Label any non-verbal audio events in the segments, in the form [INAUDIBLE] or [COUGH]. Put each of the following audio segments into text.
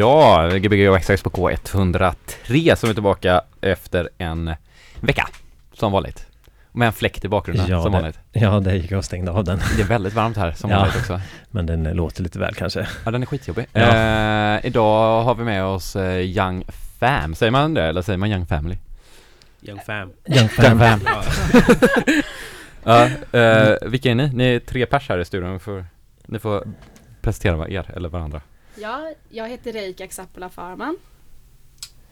Ja, Gbg och XX på K103 som är tillbaka efter en vecka, som vanligt. Med en fläkt i bakgrunden, Ja, som det- vanligt. Ja, det gick jag och stängde av den. Det är väldigt varmt här, som Ja. vanligt också. Men den eh, låter lite väl kanske. Ja, den är skitjobbig. Ja. Eh, idag har vi med oss eh, Young Fam, säger man det? Eller säger man Young Family? Young fam. Young [LAUGHS] Young fan. Fam. Ja. [LAUGHS] Ja, eh, vilka är ni? Ni är tre pers här i studion, för, ni får presentera er eller varandra. Ja, jag heter Reika Xapola Farman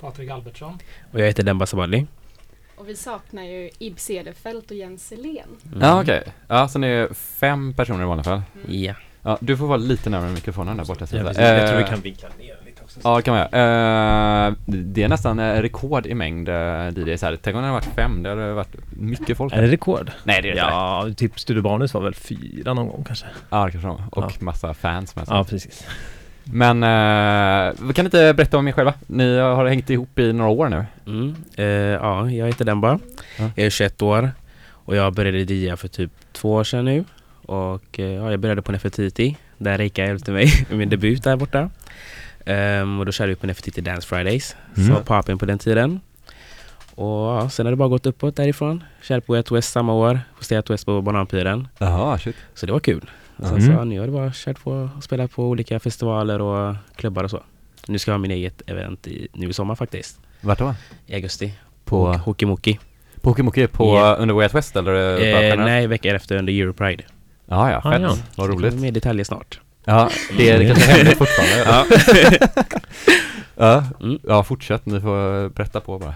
Patrik Albertsson. Och jag heter Demba Sabali. och vi saknar ju Ib Cederfelt och Jens Selén. Mm. Ja, okej. Ja, så ni är fem personer i vanliga fall. Ja. Ja, du får vara lite närmare mikrofonen där borta. Ja, precis. jag tror vi Eh, kan vinkla ner lite också. Ja, det kan man göra. Eh, det är nästan eh, rekord i mängd eh, DJs här. Tänk om det hade varit fem, det hade varit mycket folk. Är det rekord? Nej, det är det inte. Ja, typ Studio var väl fyra någon gång kanske. Ja, det kanske var. Och Ja. massa fans med sig. Ja, precis. Men, eh, kan inte berätta om er själva? Ni har hängt ihop i några år nu. Mm. Eh, ja, jag heter Demba. Ja. Jag är 21 år. Och jag började DJa för typ två år sedan nu. Och eh, ja, jag började på Nefertiti. Där Erika hjälpte mig [LAUGHS] med min debut där borta. Ehm, och då körde vi på Nefertiti Dance Fridays. Mm. Som var poppen på den tiden. Och ja, sen har det bara gått uppåt därifrån. Körde på ett West samma år. Hos West på Bananpiren. Jaha, shit. Så det var kul. Sen Mm. så ja, nu har det bara kört på och spelat på olika festivaler och klubbar och så. Nu ska jag ha min eget event i, nu i sommar faktiskt. Vart då? I augusti. På, Och Hokimuki. på Hokimuki på Ja. under Way Out West eller? eh, Eh, nej, veckan efter under Europride. Ja, ja, Ah, fett. ja. Vad Så det roligt. kommer Mer detaljer snart. Ja, det är kanske hemligt fortfarande. [LAUGHS] Ja. [LAUGHS] Ja, Mm. ja, fortsätt. Ni får berätta på bara.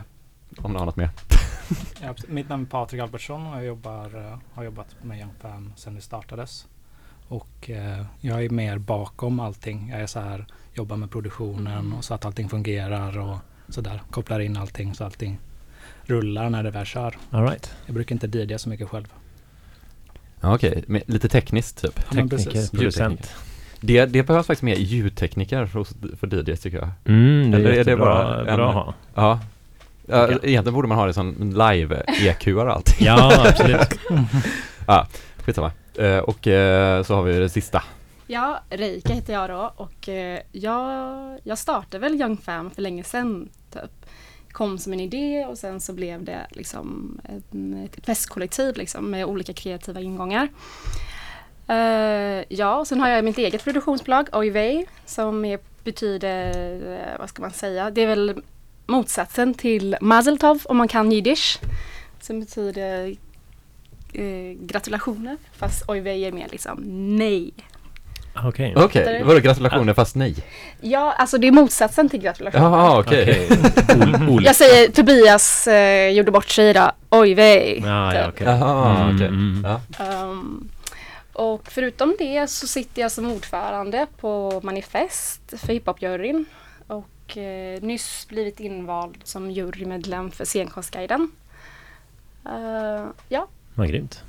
Om ni har något mer. Ja, mitt namn är Patrik Albertsson och jag jobbar, eh, har jobbat med Young Fam sedan det startades. Och eh, jag är mer bakom allting. Jag är så här, jobbar med produktionen och så att allting fungerar och sådär. Kopplar in allting så allting rullar när det väl kör. All right. Jag brukar inte DJa så mycket själv. Ja, okej. Men Lite tekniskt typ. Ja, Tekniker, precis. producent. Det, det behövs faktiskt mer ljudtekniker för, för DJs tycker jag. Mm, det är, Eller är det bara en- bra att ha. Ja. ja Okej. egentligen borde man ha det som live-EQ och allting. Ja, absolut. [LAUGHS] Skitsamma. Eh, och eh, så har vi det sista. Ja, Reika heter jag då och eh, jag, jag startade väl Young Fam för länge sedan. Typ. Kom som en idé och sen så blev det liksom en, ett festkollektiv liksom, med olika kreativa ingångar. Ja, och sen har jag mitt eget produktionsbolag, Oivey, som är, betyder, vad ska man säga, det är väl motsatsen till Mazeltov om man kan jiddisch. Som betyder eh, gratulationer, fast Oivey är mer liksom nej. Okej. Fattar du? vadå gratulationer fast nej? Ja, alltså det är motsatsen till gratulationer. Jaha, okej. Okej. Jag säger Tobias eh, gjorde bort sig idag. Oj vej. Ja, ja, okej. Jaha, Mm, okej. mm. Ja. Ehm, och förutom det så sitter jag som ordförande på Manifest för hiphop-juryn. Och eh, nyss blivit invald som jurymedlem för Scenkonstguiden. Uh, ja, Vad grymt.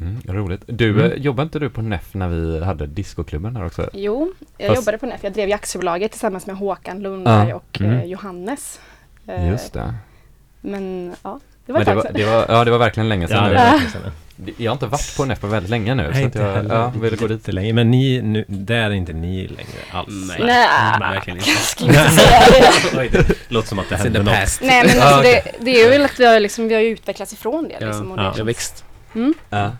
Mm, roligt. Du, Mm. eh, jobbade inte du på NEF när vi hade discoklubben här också? jo, jag Fast- jobbade på NEF. Jag drev ju aktiebolaget tillsammans med Håkan Lundberg Ja, och mm. eh, Johannes. Eh, Just det. Men ja, det var det var, det var, ja det var verkligen länge sedan Ja, det nu. är. Det- Jag har inte varit på NEF på väldigt länge nu. Nej, så att inte jag, heller. ja, vill gå dit. Länge. Men ni, nu, där är inte ni längre alls. Nej. Nej. Men verkligen inte. [LAUGHS] Det. Oj, det låter som att det hände något. past. Nej men Ah, alltså okej. det, det är ju väl att vi har, liksom, vi har utvecklats ifrån det liksom. det Ja, känns- växt. Mm. Ja.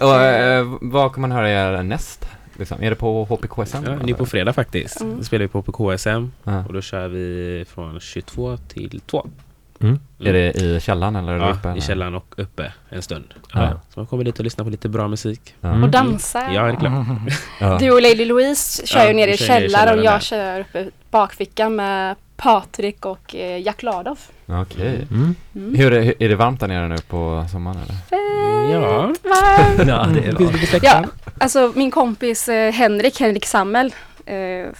Och, eh, vad kommer man höra er näst? Liksom? Är det på HPKSM? Ja, nu på fredag faktiskt. Mm. Då spelar vi på PKSM Ja. och då kör vi från 22 till 2. Mm. Är det i källaren eller Ja, uppe? i källaren och uppe en stund. Ja. Så man kommer dit och lyssnar på lite bra musik. Mm. Och dansa. Ja, det är klart. Ja. [LAUGHS] Du och Lady Louise kör Ja, ju nere i källaren och jag där. kör uppe i bakfickan med Patrik och eh, Jack Ladov. Okej. Mm. Mm. Hur är, är det varmt där nere nu på sommaren eller? Ja. Varmt. Ja, det är fläktar? Ja, alltså min kompis eh, Henrik, Henrik Sammel, eh,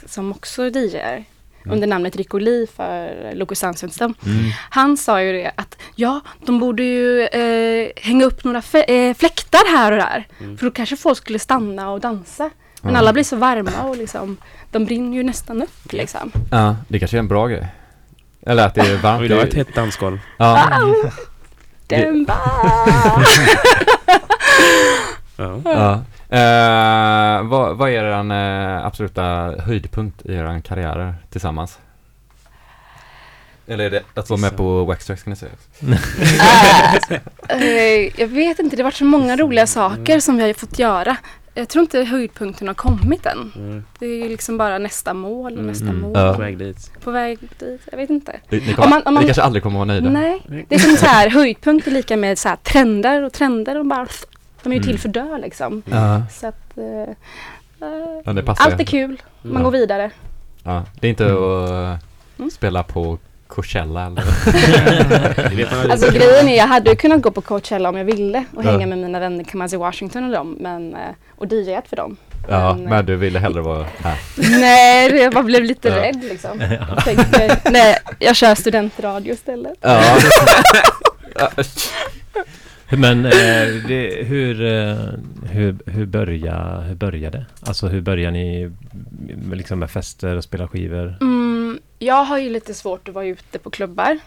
som också DJar Mm. under namnet Rico Lee för Sandström. Mm. Han sa ju det att ja, de borde ju eh, hänga upp några eh, fläktar här och där. Mm. För då kanske folk skulle stanna och dansa. Men Ja. alla blir så varma och liksom, de brinner ju nästan upp liksom. Ja, det kanske är en bra grej. Eller att det är varmt. Och idag är ett hett dansgolv. Ja, Den bara... [LAUGHS] Ja. ja. Eh, vad, vad är er eh, absoluta höjdpunkt i er karriärer tillsammans? Eller är det att vara med på Waxtrax kan ni säga? Eh, jag vet inte, det har varit så många roliga saker som vi har fått göra. Jag tror inte höjdpunkten har kommit än. Mm. Det är liksom bara nästa mål och Mm. nästa Mm. mål. Ja. På väg dit. På väg dit, jag vet inte. Ni, ni, kommer, Om man- om man- ni kanske aldrig kommer vara nöjda? Nej, det är som så här, höjdpunkt är lika med så här, trender och trender och bara de är ju till Mm. för dö liksom. Ja, Så att eh, eh, ja, allt är kul, man Ja. går vidare. Ja, det är inte Mm. att Mm. spela på Coachella eller? [LAUGHS] Alltså grejen är, jag hade ju kunnat gå på Coachella om jag ville och Ja. hänga med mina vänner Kamasi Washington och dem, men, eh, och DJat för dem. Ja, Men, eh, men du ville hellre vara här. Nej, jag bara blev lite Ja. rädd liksom. Jag tänkte, nej, jag kör studentradio istället. Ja, [LAUGHS] Men eh, det, hur, eh, hur, hur, börja, hur började det? Alltså hur började ni med, liksom med fester och spela skivor? Mm, jag har ju lite svårt att vara ute på klubbar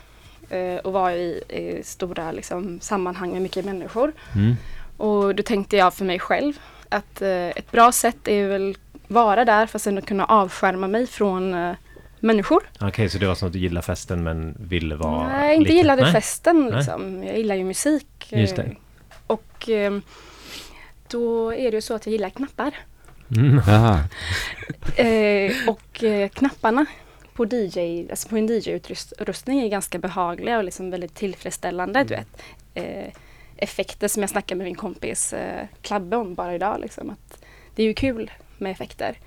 eh, och vara i, i stora liksom, sammanhang med mycket människor. Mm. Och då tänkte jag för mig själv att eh, ett bra sätt är väl vara där fast ändå kunna avskärma mig från eh, människor. Okej, så det var som att du gillade festen men ville vara Nej, inte lite- gillade Nej? festen Nej. liksom. Jag gillar ju musik. eh, Just det. Och eh, då är det ju så att jag gillar knappar. Mm. [LAUGHS] Eh, och eh, knapparna på, DJ, alltså på en DJ-utrustning är ganska behagliga och liksom väldigt tillfredsställande. Du vet. Eh, effekter som jag snackade med min kompis eh, Klabbe om bara idag. Liksom, att det är ju kul med effekter.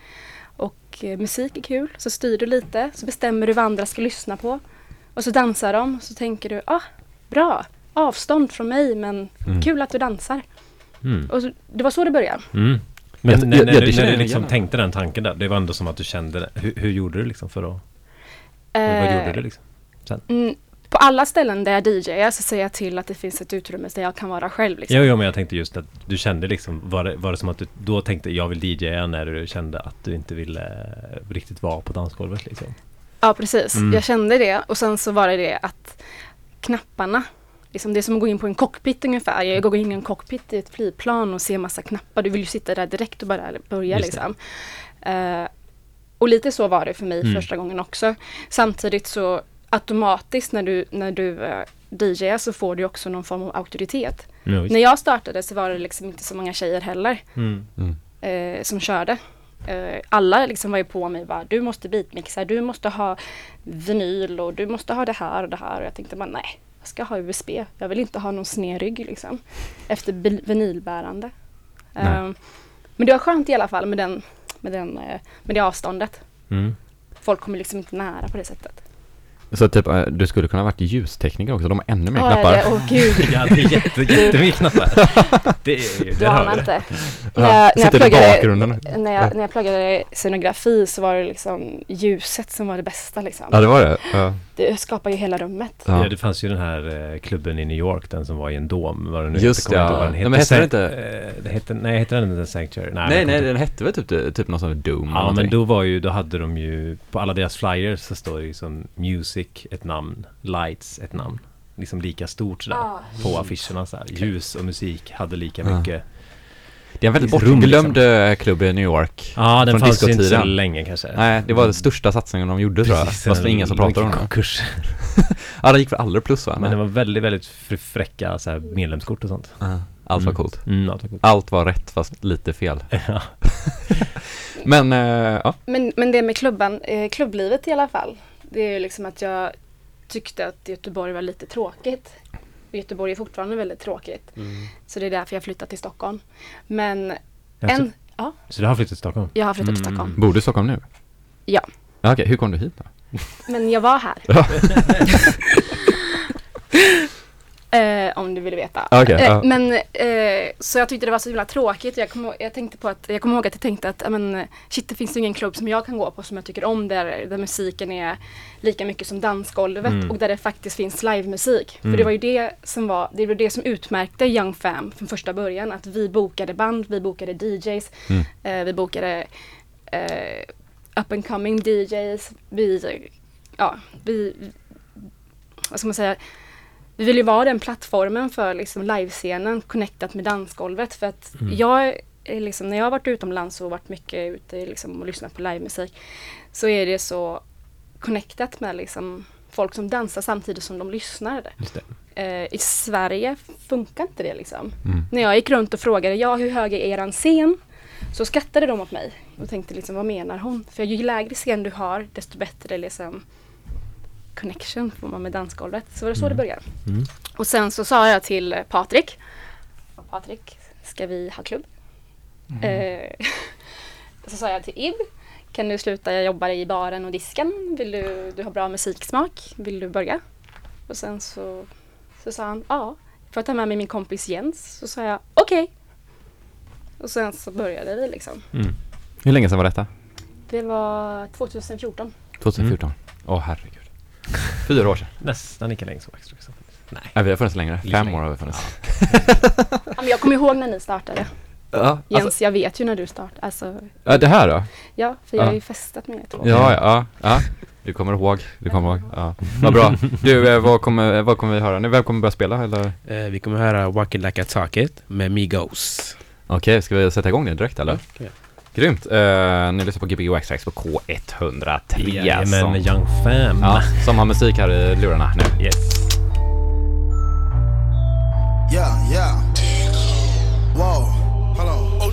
Och eh, musik är kul, så styr du lite, så bestämmer du vad andra ska lyssna på. Och så dansar de, så tänker du, ah, bra, avstånd från mig men Mm. kul att du dansar. Mm. Och så, det var så det började. Mm. Men Jag- när, jag- när, jag- du, när du liksom tänkte den tanken där, det var ändå som att du kände det. Hur, hur gjorde du liksom för att... vad Eh, gjorde du liksom? Mm, på alla ställen där jag DJar så ser jag till att det finns ett utrymme där jag kan vara själv. Liksom. Jo, jo, men jag tänkte just att du kände liksom, var det, var det som att du då tänkte jag vill DJa när du kände att du inte ville eh, riktigt vara på dansgolvet liksom? Ja, precis. Mm. Jag kände det och sen så var det det att knapparna, liksom det är som att gå in på en cockpit ungefär. Jag går in i en cockpit i ett flygplan och ser massa knappar. Du vill ju sitta där direkt och bara börja liksom. Eh, och lite så var det för mig Mm. första gången också. Samtidigt så automatiskt när du, när du uh, DJar så får du också någon form av auktoritet. Visst. När jag startade så var det liksom inte så många tjejer heller. Mm. Mm. eh, som körde. Eh, alla liksom var ju på mig bara, du måste beatmixa, du måste ha vinyl och du måste ha det här och det här. Och jag tänkte bara, nej, jag ska ha USB. Jag vill inte ha någon sned rygg liksom. Efter vinylbärande. Eh, men det var skönt i alla fall med, den, med, den, eh, med det avståndet. Mm. Folk kommer liksom inte nära på det sättet. Så typ, eh, du skulle kunna varit ljustekniker också, de har ännu mer knappar. det- Åh gud, [LAUGHS] Ja, det är jätte, jättemycket knappar. Det är ju, det. inte. När jag, när, jag pluggade, när, jag, när jag pluggade scenografi så var det liksom ljuset som var det bästa liksom. Ja, det var det. Ja. Det skapar ju hela rummet. Ja. Ja. det fanns ju den här eh, klubben i New York, den som var i en dom. Vad det nu Just det, inte vad den ja. Men hette den San- eh, det hette, nej, hette den inte Sanctuary? Nej, nej, inte- den hette väl typ, typ någon sån Doom Ja, men då var ju, då hade de ju, på alla deras flyers så står det ju som Music, ett namn, Lights, ett namn. Liksom lika stort sådär. Ah. På affischerna så här. Ljus och musik hade lika Ja. mycket. Det är en väldigt bortglömd liksom. klubb i New York. Ja, den Från fanns ju inte så länge kanske. Nej, det var den största satsningen de gjorde tror jag. Precis, Fast det var den ingen som pratade om det. konkurs. [LAUGHS] [LAUGHS] Ja, det gick för aldrig plus va? Men det var väldigt, väldigt fr- fräcka så här, medlemskort och sånt. Ja, Allt var Mm. coolt. Mm, allt var coolt. Allt var rätt fast lite fel. [LAUGHS] Ja. Men, eh, ja. Men, men det med klubban, eh, klubblivet i alla fall. Det är ju liksom att jag tyckte att Göteborg var lite tråkigt. Och Göteborg är fortfarande väldigt tråkigt. Så det är därför jag flyttat till Stockholm. Men Alltså, en, ja, Så du har flyttat till Stockholm? jag har flyttat till Mm. Stockholm. Bor du i Stockholm nu? Ja. Ja, Okej, hur kom du hit då? Men jag var här. [LAUGHS] Eh, om du vill veta. Okej, eh, ja. Men eh, så jag tyckte det var så himla tråkigt. Jag kommer jag tänkte på att jag kommer ihåg att jag tänkte att men, shit, det finns ju ingen klubb som jag kan gå på som jag tycker om där, där musiken är lika mycket som dansgolvet Mm. och där det faktiskt finns livemusik. Mm. För det var ju det som var det var det som utmärkte Young Fam från första början. Att vi bokade band, vi bokade DJs, Mm. eh, vi bokade eh, up and coming DJs. Vi, ja, vi, vad ska man säga, vi vill ju vara den plattformen för liksom livescenen connectat med dansgolvet för att Mm. jag liksom, när jag har varit utomlands och varit mycket ute liksom, och lyssnat på livemusik så är det så connectat med liksom, folk som dansar samtidigt som de lyssnar. Eh, I Sverige funkar inte det liksom. Mm. När jag gick runt och frågade, ja hur hög är eran scen? Så skrattade de åt mig och tänkte liksom, vad menar hon? För ju lägre scen du har, desto bättre liksom connection får man med dansgolvet. Så var det så det började. Mm. Och sen så sa jag till eh, Patrik, Patrik, ska vi ha klubb? Eh, [LAUGHS] så sa jag till Ib, kan du sluta jag jobbar i baren och disken? Vill du, du har bra musiksmak, vill du börja? Och sen så, så sa han, ja, får jag ta med mig min kompis Jens? Så sa jag, okej. Och sen så började vi liksom. Mm. Hur länge sedan var detta? Det var 2014. 2014? Åh herregud. Fyra år sedan. Nästan lika länge som Extra Extra. Nej. Nej, vi har funnits längre. Lite Fem längre. år har vi funnits. Ja, men jag kommer ihåg när ni startade. Ja, Jens, alltså, jag vet ju när du startade. Alltså, ja, det här då? ja, för jag Ja. har ju festat med er två. Ja, ja, ja. Du kommer ihåg, du kommer ihåg. Ja. Vad bra. Du, eh, vad kommer, vad kommer vi höra nu? Vem kommer börja spela eller? Eh, vi kommer höra Walk It Like Talk It med Migos. Okej, ska vi sätta igång det direkt eller? Okej. Grymt. Uh, ni lyssnar på Gbg Waxtrax på K103 Jajamän, som, Young Fam. ja, som har musik här i lurarna nu. Yes. Yeah, yeah.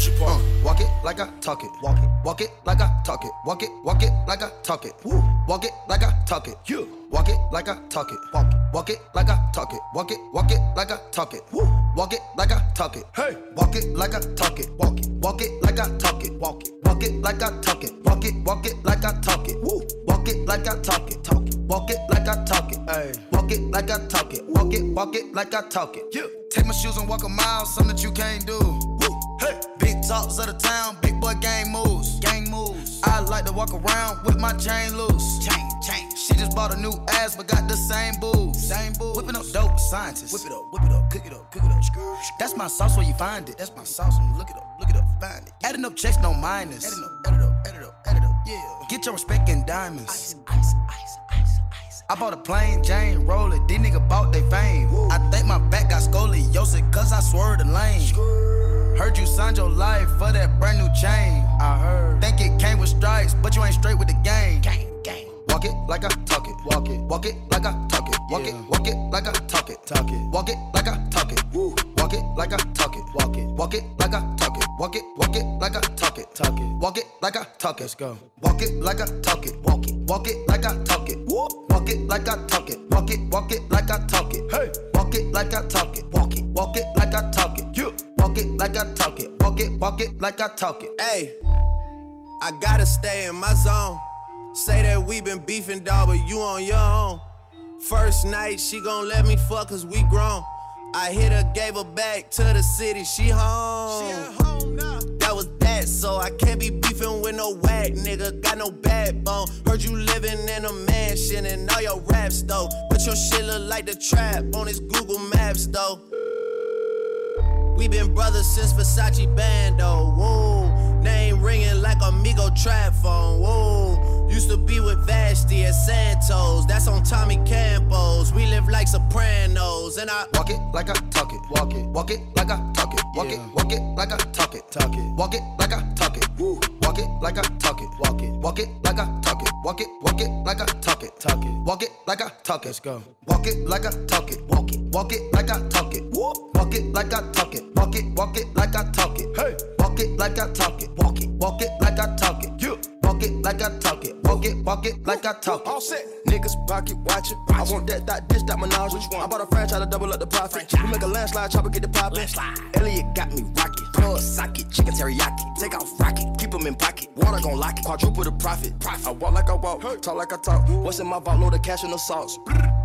Hold on. Uh, walk it like I talk it. Walk it. Walk it like I talk it. Walk it. Walk it like I talk it. Woo. Walk it like I talk it. You. Walk it like I talk it. Walk it. Walk it like I talk it. Walk it. Walk it like I talk it. Woo. Walk it like I talk it. Hey. Walk it like I talk it. Walk it. Walk it like I talk it. Walk it. Walk it like I talk it. Walk it. Walk it like I talk it. Woo. Walk it like I talk it. Talk it. Walk it like I talk it. Hey. Walk it like I talk it. Walk it. Walk it like I talk it. Yeah. Take my shoes and walk a mile, something that you can't do. Woo. Hey. Big talks of the town, big boy gang moves. Gang moves. I like to walk around with my chain loose. Chain, chain. She just bought a new ass, but got the same boobs. Same boobs. Whipping up dope scientists. Whip it up, whip it up, cook it up, cook it up. That's my sauce where you find it. That's my sauce when you look it up, look it up, find it. Adding up checks, no minus. Adding up, add it up, add it up, add it up. Yeah. Get your respect in diamonds. Ice, ice, ice, ice, ice. I bought a plain Jane roller, these nigga bought they fame. I think my back got scoliosis, cause I swerved the lane. Heard you signed your life for that brand new chain. I heard. Think it came with stripes, but you ain't straight with the game. Gang, gang. Walk it like I talk it. Walk it. Walk it like I talk it. Walk it. Walk it like I talk it. Talk it. Walk it like I talk it. Woo. Walk it like I talk it. Walk it. Walk it like I talk it. Walk it. Walk it like I talk it. Talk it. Walk it like I talk it. Let's go. Walk it like I talk it. Walk it. Walk it like I talk it. Woo. Walk it like I talk it. Walk it. Walk it like I talk it. Hey. Walk it like I talk it. Walk it. Walk it like I talk it. You. Walk it like I talk it. Walk it. Walk it like I talk it. Hey, I gotta stay in my zone. Say that we been beefing, dog, but you on your own. First night, she gon' let me fuck cause we grown. I hit her, gave her back to the city, she home. She at home now. That was that, so I can't be beefing with no whack nigga. Got no backbone. Heard you living in a mansion and all your raps though. But your shit look like the trap on his Google Maps though. We been brothers since Versace Bando. Whoa, name ringing like Amigo trap phone. Whoa, used to be with Vashti at Santos. That's on Tommy Campos. We live like Sopranos, and I Walk it like I talk it. Walk it. Walk it like I talk it. Walk it. Walk it like I talk it. Talk it. Walk it like I talk it. Woo. Walk it like I talk it. Walk it. Walk it like I talk it. Walk it. Walk it like I talk it. Talk it. Walk it like I talk it. Let's go. Walk it like I talk it. Walk it. Walk it like I talk it. Woo. Walk it like I talk it. Walk it. Walk it like I talk it. Hey. Walk it like I talk it. Walk it. Walk it like I talk it. You. Walk it like I talk it. Walk it. Walk it like I talk it. all set. Niggas pocket watching. I want that, that, this, that menage. Which one? I bought a franchise to double up the profit. We make a landslide, chopper get the poppin'. Elliot got me rocket. Plug socket, chicken teriyaki. Take off rocket, keep 'em in pocket. Water gon' lock it, quadruple the profit. profit. I walk like I walk, talk like I talk. What's in my vault? Load of cash and the sauce.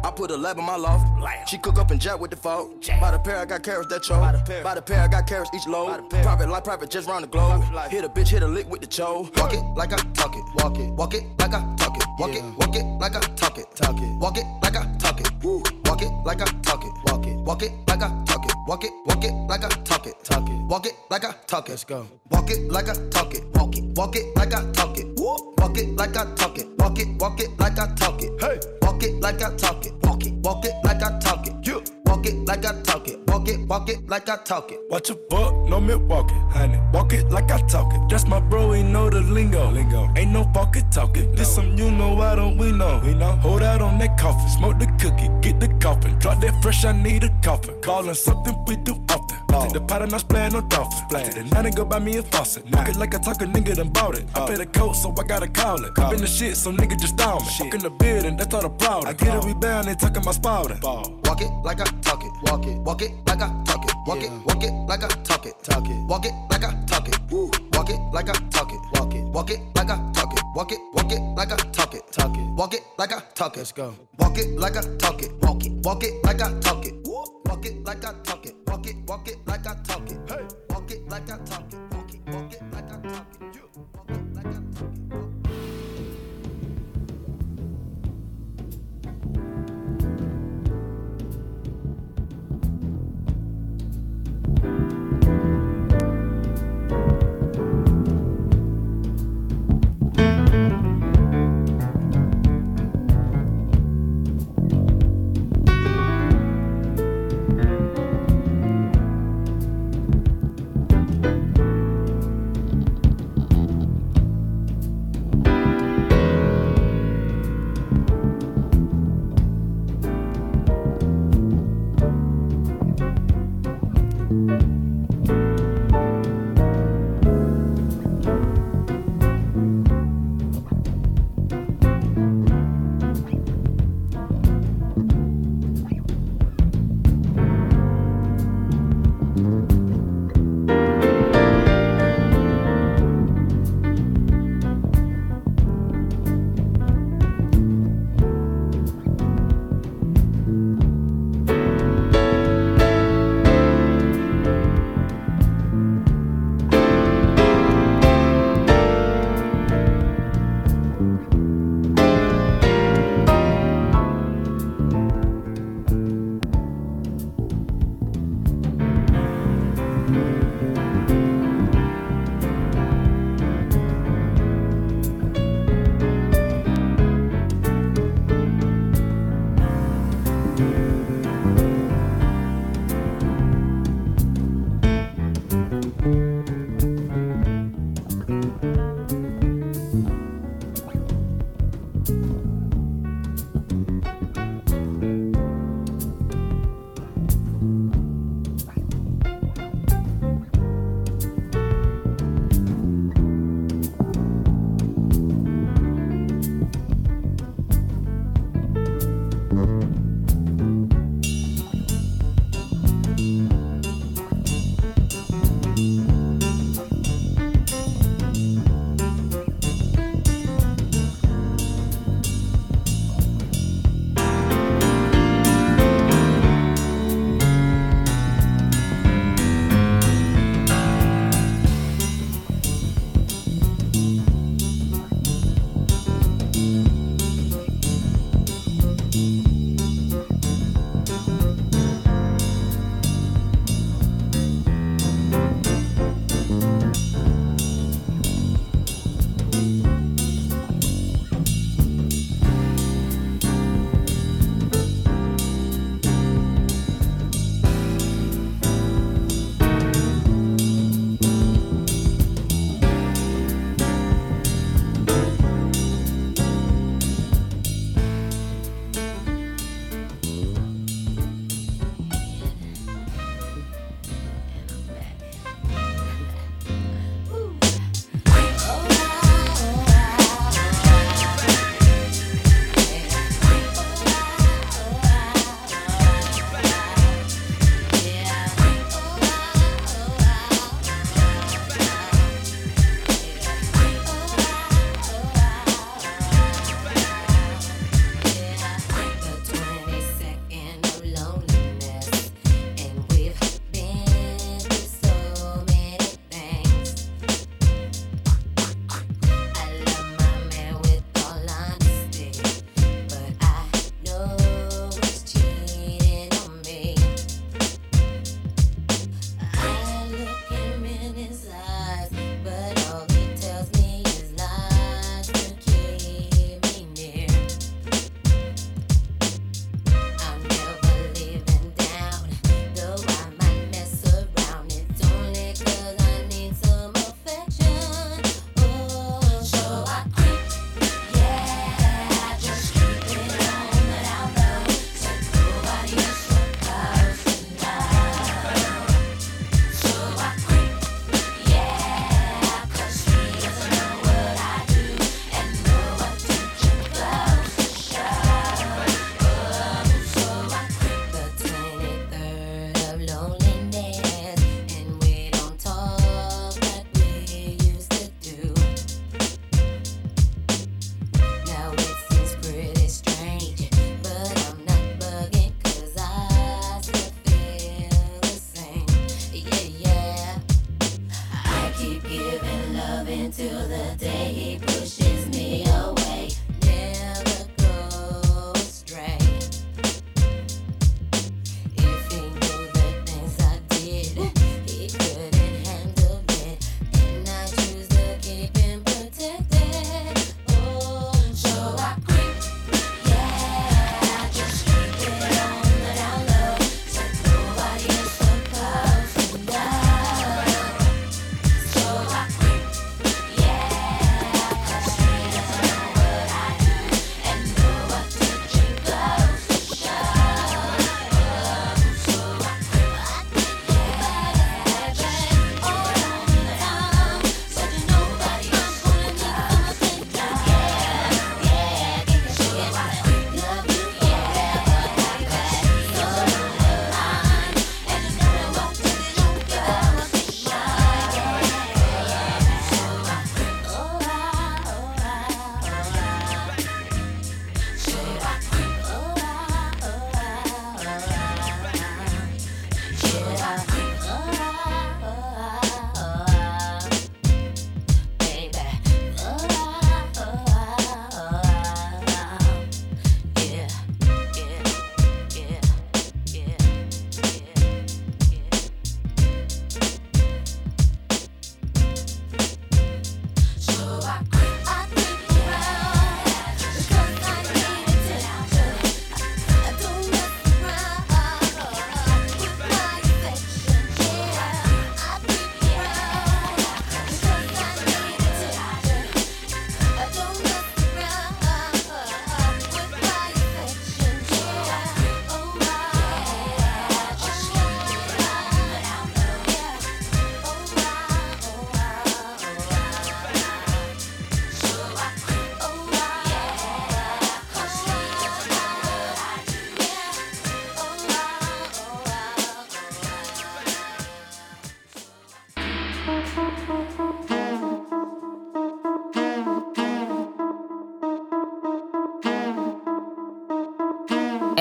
I put a lab in my loft. She cook up and jack with the fault. By the pair, I got carrots that choke. By the pair, I got carrots each load. Private life, private just round the globe. Hit a bitch, hit a lick with the cho. Walk it like I talk it. Walk it. Walk it like I talk it. Walk it. Walk it like I talk it. Talk it. Walk it like I talk it. Woo. Walk it like I talk it. Walk it. Walk it like I talk it. Walk it. Walk it like I talk it. Talk it. Walk it like I talk it. Let's go. Walk it like I talk it. Walk it. Walk it like I talk it. Walk it like I talk it. Walk it. Walk it like I talk it. Hey. Walk it like I talk it. Walk it. Walk it like I talk it. You. Walk it like I talk it. Walk Walk it, walk it like I talk it. Watch a buck, no milk walking, honey. Walk it like I talk it. That's my bro, he know the lingo. lingo. Ain't no pocket talking. This some you know, why don't we know? We know. Hold out on that coffin, smoke the cookie, get the coffin. Drop that fresh, I need a coffin. Callin' something we do often. Oh. Take the pot and I splash no dolphin. Splash. The nine and go buy me a faucet. Walk it like I talk a nigga done bought it. I oh. pay the coat, so I gotta call it. I've been the shit, so nigga just down me. Walk in the building, that's all the proud. I get a we bound, they talking my spouting. Walk it like I talk it. Walk it, walk it like I talk it. Walk it, walk it like I talk it. Talk it. Walk it like I talk it. Woo. Walk it like I talk it. Walk it, walk it like I talk it. Walk it, walk it like I talk it. Talk it. Walk it like I talk it. Let's go. Walk it like I talk it. Walk it, walk it like I talk it. Walk it like I talk it. Walk it, walk it like I talk it. Hey. Walk it like I talk it. It,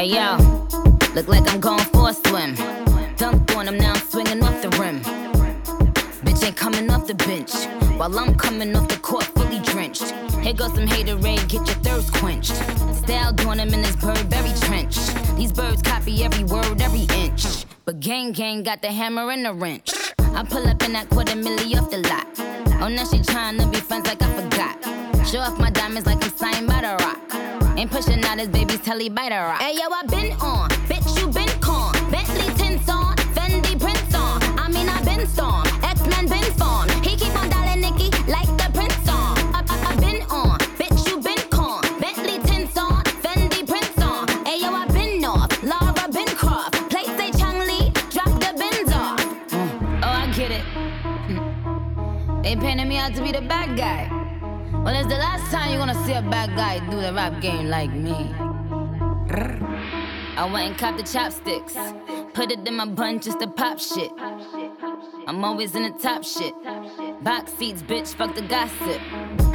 Hey yo, look like I'm going for a swim. Dunked on him, now I'm swinging off the rim. Bitch ain't coming off the bench. While I'm coming off the court fully drenched. Here goes some haterade, get your thirst quenched. Style doing him in this Burberry trench. These birds copy every word, every inch. But gang gang got the hammer and the wrench. I pull up in that quarter milli off the lot. Oh, now she tryna be friends like I forgot. Show off my diamonds like I'm signed by the rock. Ain't pushing out his baby's telly by the rock. Hey yo, I been on, bitch you been con. Bentley tints on, Fendi prints on. I mean I been storm, X-Men been formed. He keep on dialing Nicky like the prince song. I, I, I been on, bitch you been con. Bentley tints on, Fendi prints on. Hey yo, I been off, Laura been Croft. Place say Chang Lee, drop the bins off. Mm. Oh I get it. Mm. They painted me out to be the bad guy. Well, it's the last time you're gonna see a bad guy do the rap game like me. I went and copped the chopsticks. Put it in my bun just to pop shit. I'm always in the top shit. Box seats, bitch, fuck the gossip.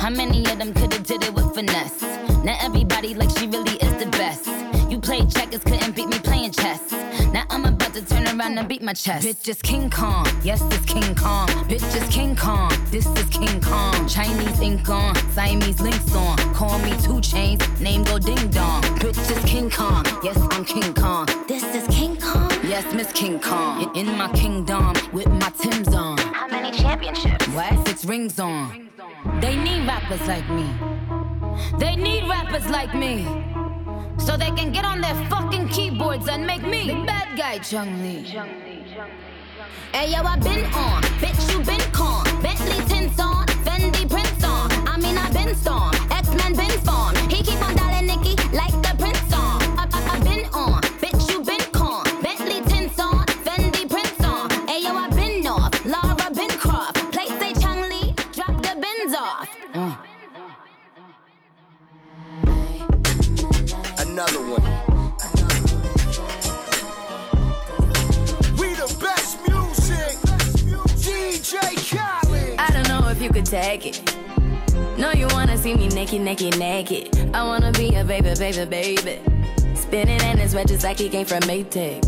How many of them could've did it with finesse? Now everybody like she really is the best. You played checkers, couldn't beat me playing chess. Now I'm about to turn around and beat my chest. Bitch is King Kong, yes, it's King Kong. Bitch is King Kong, this is King Kong. Chinese ink on, Siamese links on. Call me two chains, name go ding dong. Bitch is King Kong, yes, I'm King Kong. This is King Kong, yes, Miss King Kong. In, in my kingdom, with my Tim's on. How many championships? Why six rings on? They need rappers like me. They need rappers like me. So they can get on their fucking keyboards and make me the bad guy, Chung Lee. Hey yo, I been on, bitch you been con. Bentley tints on, Fendi prints on. I mean I been storm, could take it. No, you wanna see me naked, naked, naked. I wanna be a baby, baby, baby. Spinning in his red just like he came from Maytag.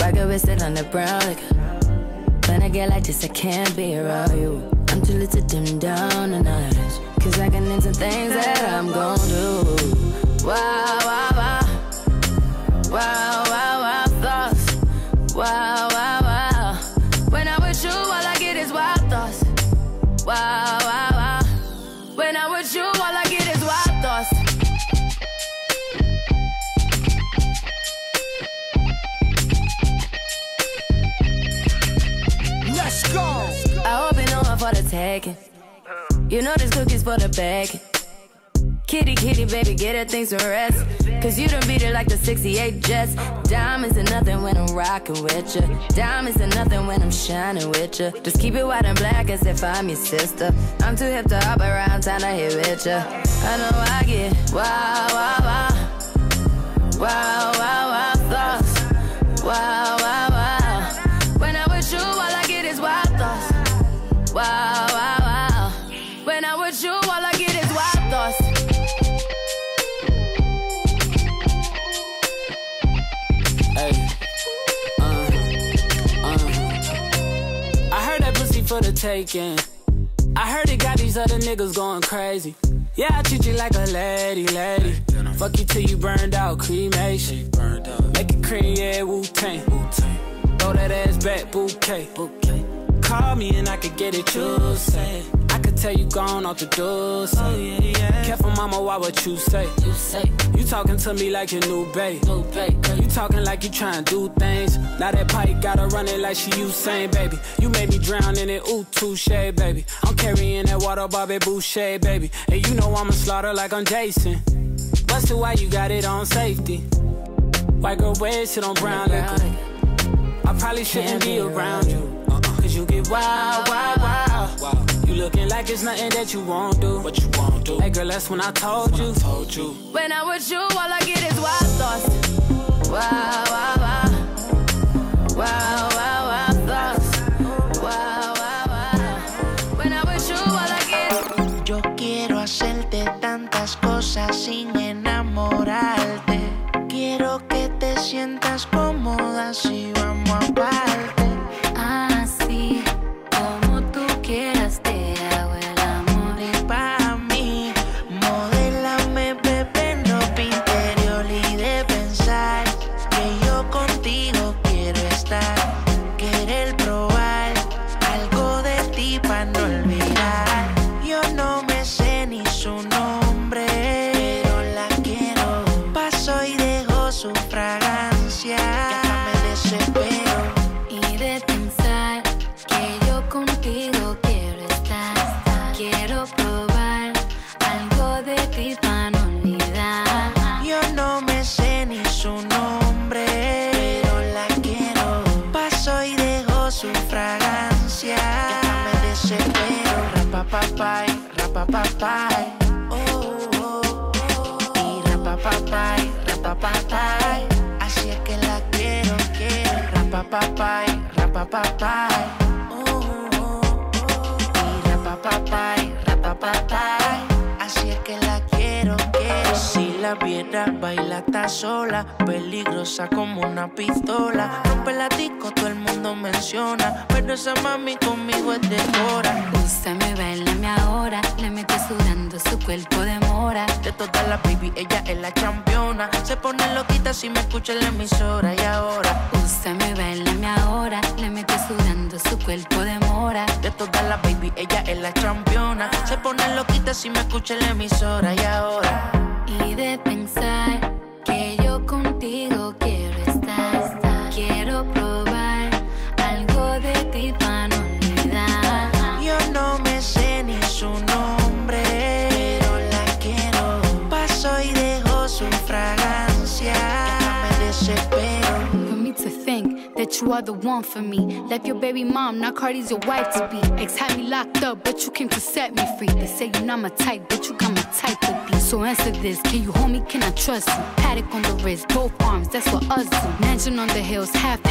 Rocket with it on the brown liquor. When I get like this, I can't be around you. I'm too lit to dim down the night. Cause I can into things that I'm gon' do. Wow, wow, wow. Wow, wow, wow, thoughts. Wow, wow. Taking. You know this cookie's for the bag. Kitty, kitty, baby, get her things to rest. Cause you done beat it like the 68 Jets. Diamonds are nothing when I'm rocking with ya. Diamonds are nothing when I'm shining with ya. Just keep it white and black as if I'm your sister. I'm too hip to hop around, time to hit with ya. I know I get wow, wow, wow. Wow, wow, wow, thoughts. Wow, wow. For the taking. I heard it got these other niggas going crazy. Yeah, I treat you like a lady, lady. Fuck you till you burned out, cremation. Make it cream, yeah, Wu Tang. Throw that ass back, bouquet. Call me and I could get it, you say. Tell you gone off the door. Say. Oh, yeah, yeah. Careful, mama, why what you say? You say. You talking to me like your new babe. New babe. You talking like you trying to do things. Now that pipe gotta run it like she Usain, baby. You made me drown in it, ooh, touche, baby. I'm carrying that water, Bobby Boucher, baby. And you know I'ma slaughter like I'm Jason. Busted, why you got it on safety? White girl wear shit on brown liquor. I probably shouldn't be around you. Uh-uh. Cause you get wild, wild. You looking like it's nothing that you won't do. What you won't do. Hey girl, that's when I told you. told you. When I'm with you, all I get is wild thoughts. Wow, wow, wow. Wow, wow, wow, thoughts. Wow, wow, wow. When I'm with you, all I get Yo quiero hacerte tantas cosas sin enamorarte. Quiero que te sientas cómoda si Cardi's your wife to be. Ex had me locked up, but you came to set me free. They say you're not my type, but you got my type to be. So answer this, can you hold me, can I trust you? Paddock on the wrist, both arms, that's what us do. Mansion on the hills, half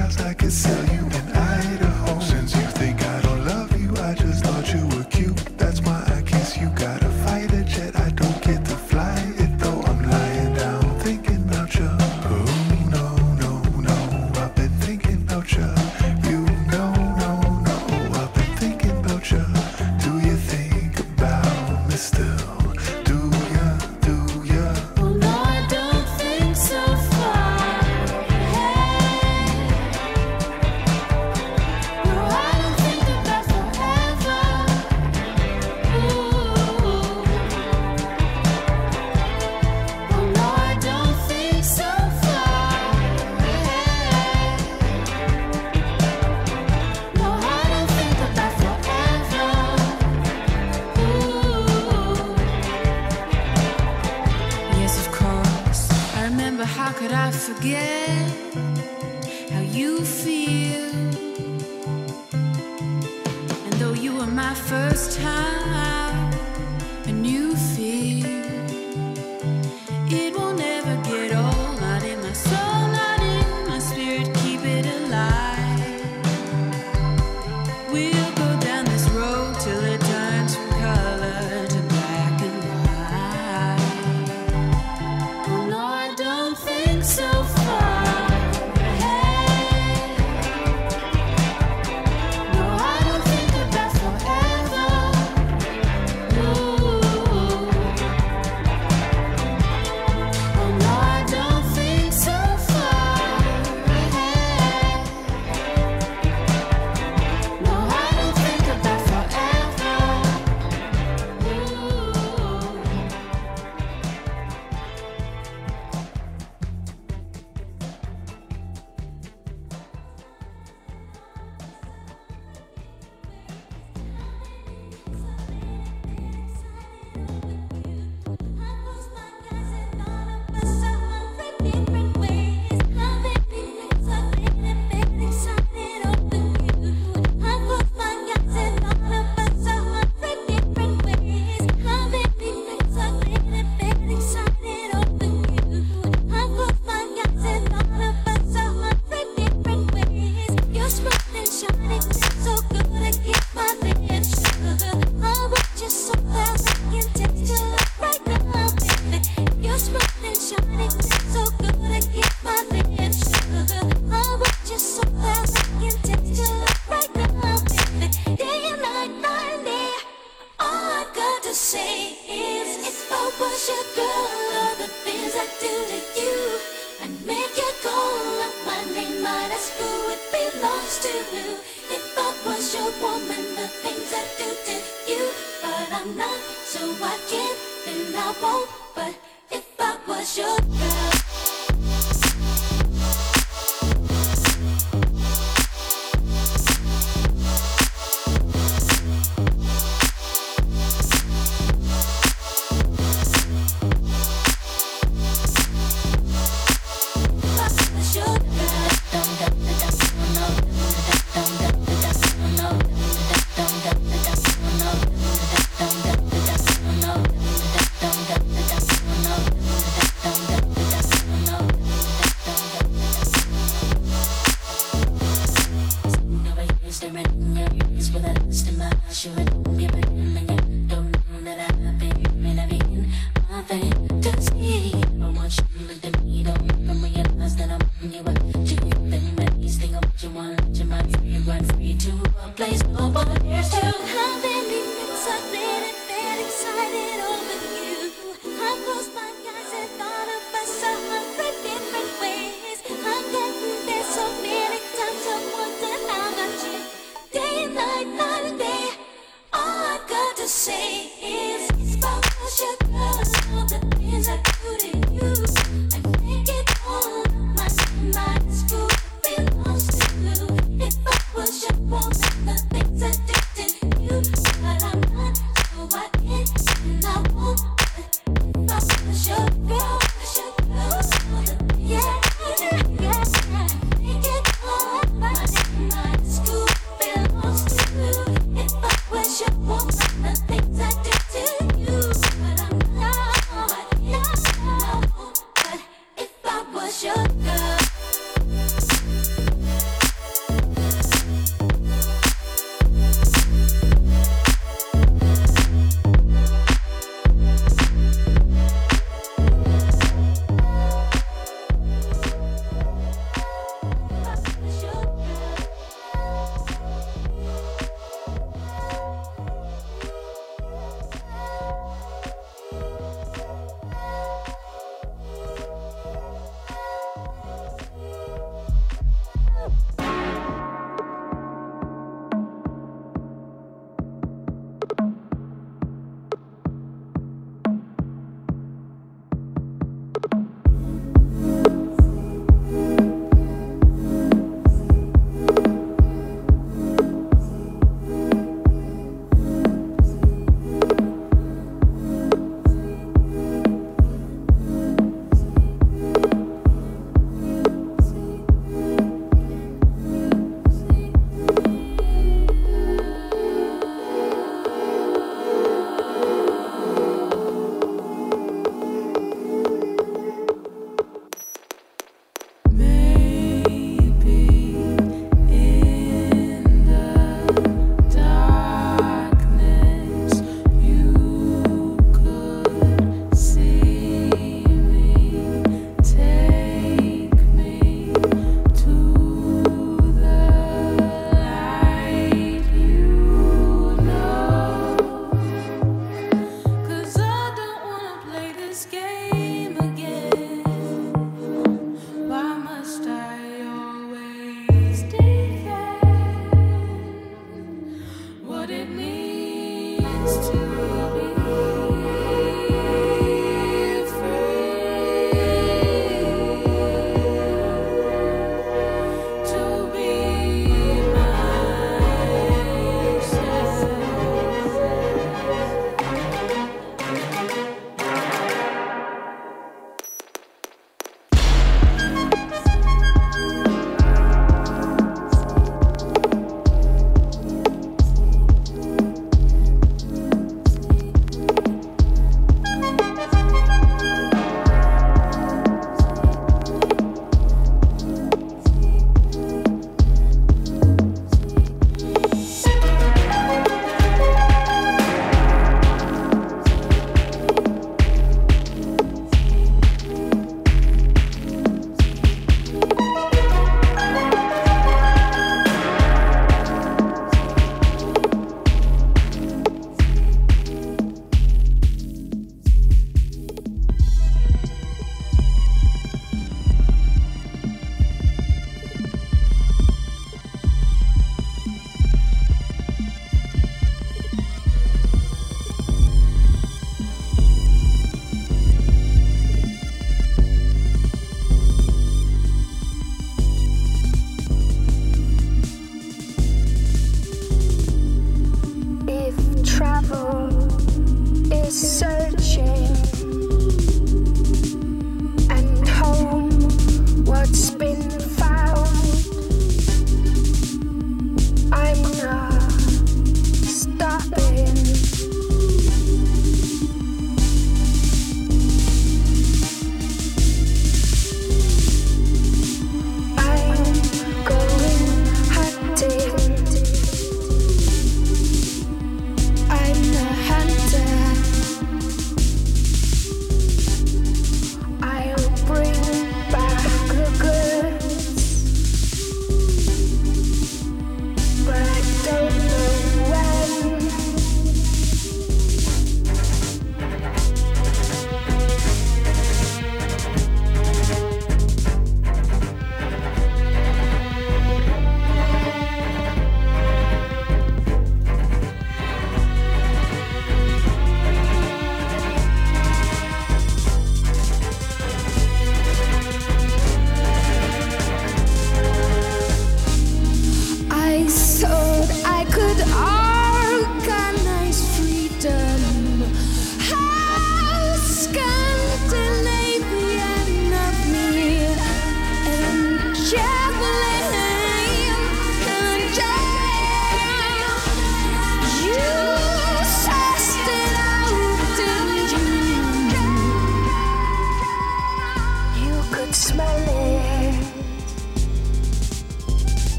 sounds like it's sell you an item.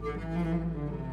Mm-hmm.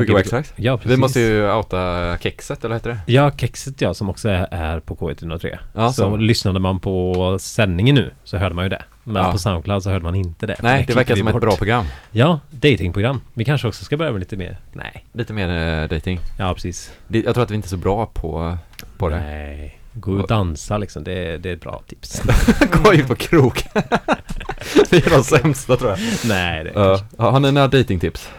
Gbg Gbg. Waxtrax. Ja, Vi precis. måste ju outa Kexet, eller heter det? Ja, Kexet ja, som också är, är på K103. Ja, så så. lyssnade man på sändningen nu så hörde man ju det. Men Ja. på Soundcloud så hörde man inte det. Nej, det verkar vi som ett bort. bra program. Ja, datingprogram. Vi kanske också ska börja med lite mer. Nej. Lite mer uh, dating. Ja, precis. Det, jag tror att vi inte är så bra på, på det. Nej. Gå och dansa liksom, det, är- det är ett bra tips. [LAUGHS] Gå in på krok. [LAUGHS] vi är de sämsta tror jag. Nej, det Ja. har ni några datingtips?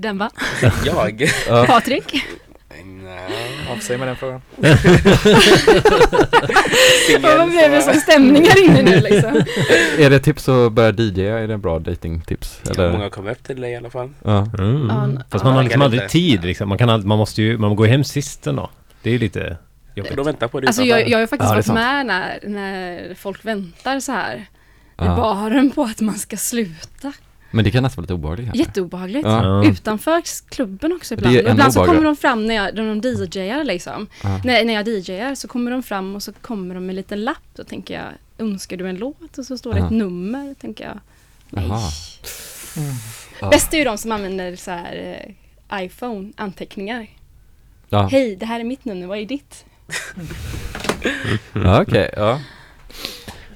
Den va? [LAUGHS] Jag? Ja. Patrik? Nej. Avsäg med den frågan. Vad blev det som stämning här inne nu liksom? [LAUGHS] är det tips att börja DJ? Är det bra datingtips? Eller? Många kommer upp till dig i alla fall. Ja. Mm. N- Fast man har liksom aldrig tid liksom. Man, kan aldrig, man måste ju, man går hem sist ändå. Det är ju lite jobbigt. De väntar på dig Alltså jag, jag har ju faktiskt Ja, det varit med när, när folk väntar så här i Ja. baren på att man ska sluta. Men det kan nästan vara lite obehagligt kanske. Jätteobehagligt. Ja. Utanför klubben också Det är ibland. Och ännu ibland så kommer de fram när jag, när de DJar liksom. Ja. När, när jag DJar så kommer de fram och så kommer de med en liten lapp. Då tänker jag, önskar du en låt? Och så står det Ja. ett nummer. tänker jag, nej. Jaha. Ja. Bäst är ju de som använder så här eh, iPhone, anteckningar. Ja. Hej, det här är mitt nummer, vad är ditt? Ja, okej, ja.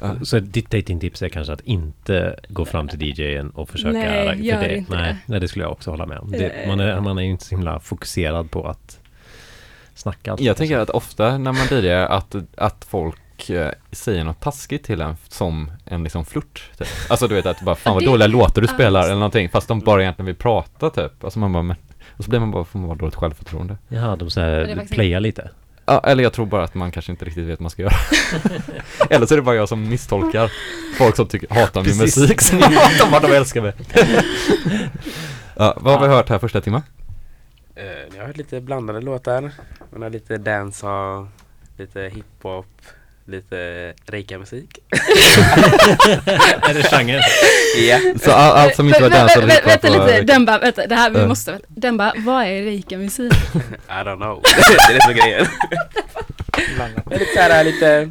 Ja. Så ditt datingtips är kanske att inte gå fram till DJen och försöka Nej, för gör det, inte nej, det. nej, det skulle jag också hålla med om. Det, Eh. man, är, man är ju inte så himla fokuserad på att snacka. Jag tänker kanske. att ofta när man DJar att, att folk eh, säger något taskigt till en som en liksom flört typ. Alltså du vet att bara fan vad dåliga låtar du Ja, spelar eller någonting fast de bara egentligen vill prata typ. Alltså man bara men, och så blir man bara, får man bara dåligt självförtroende. Jaha, de så är här playar lite. Ja, eller jag tror bara att man kanske inte riktigt vet vad man ska göra. [LAUGHS] eller så är det bara jag som misstolkar folk som tycker, hatar min Precis. musik som [LAUGHS] hatar vad de älskar mig. [LAUGHS] ja, vad har vi hört här första timmen? Eh, Jag har hört lite blandade låtar. Man har lite dancehall, lite hiphop, lite reika-musik. är [LAUGHS] det genren? Ja. Så all, allt som inte var Vä- vä- dansad vä- Vänta lite, Demba, vänta, det här, vi måste, Demba, vad är rika musik? [LAUGHS] I don't know. det är det som är grejen. Det är lite såhär, lite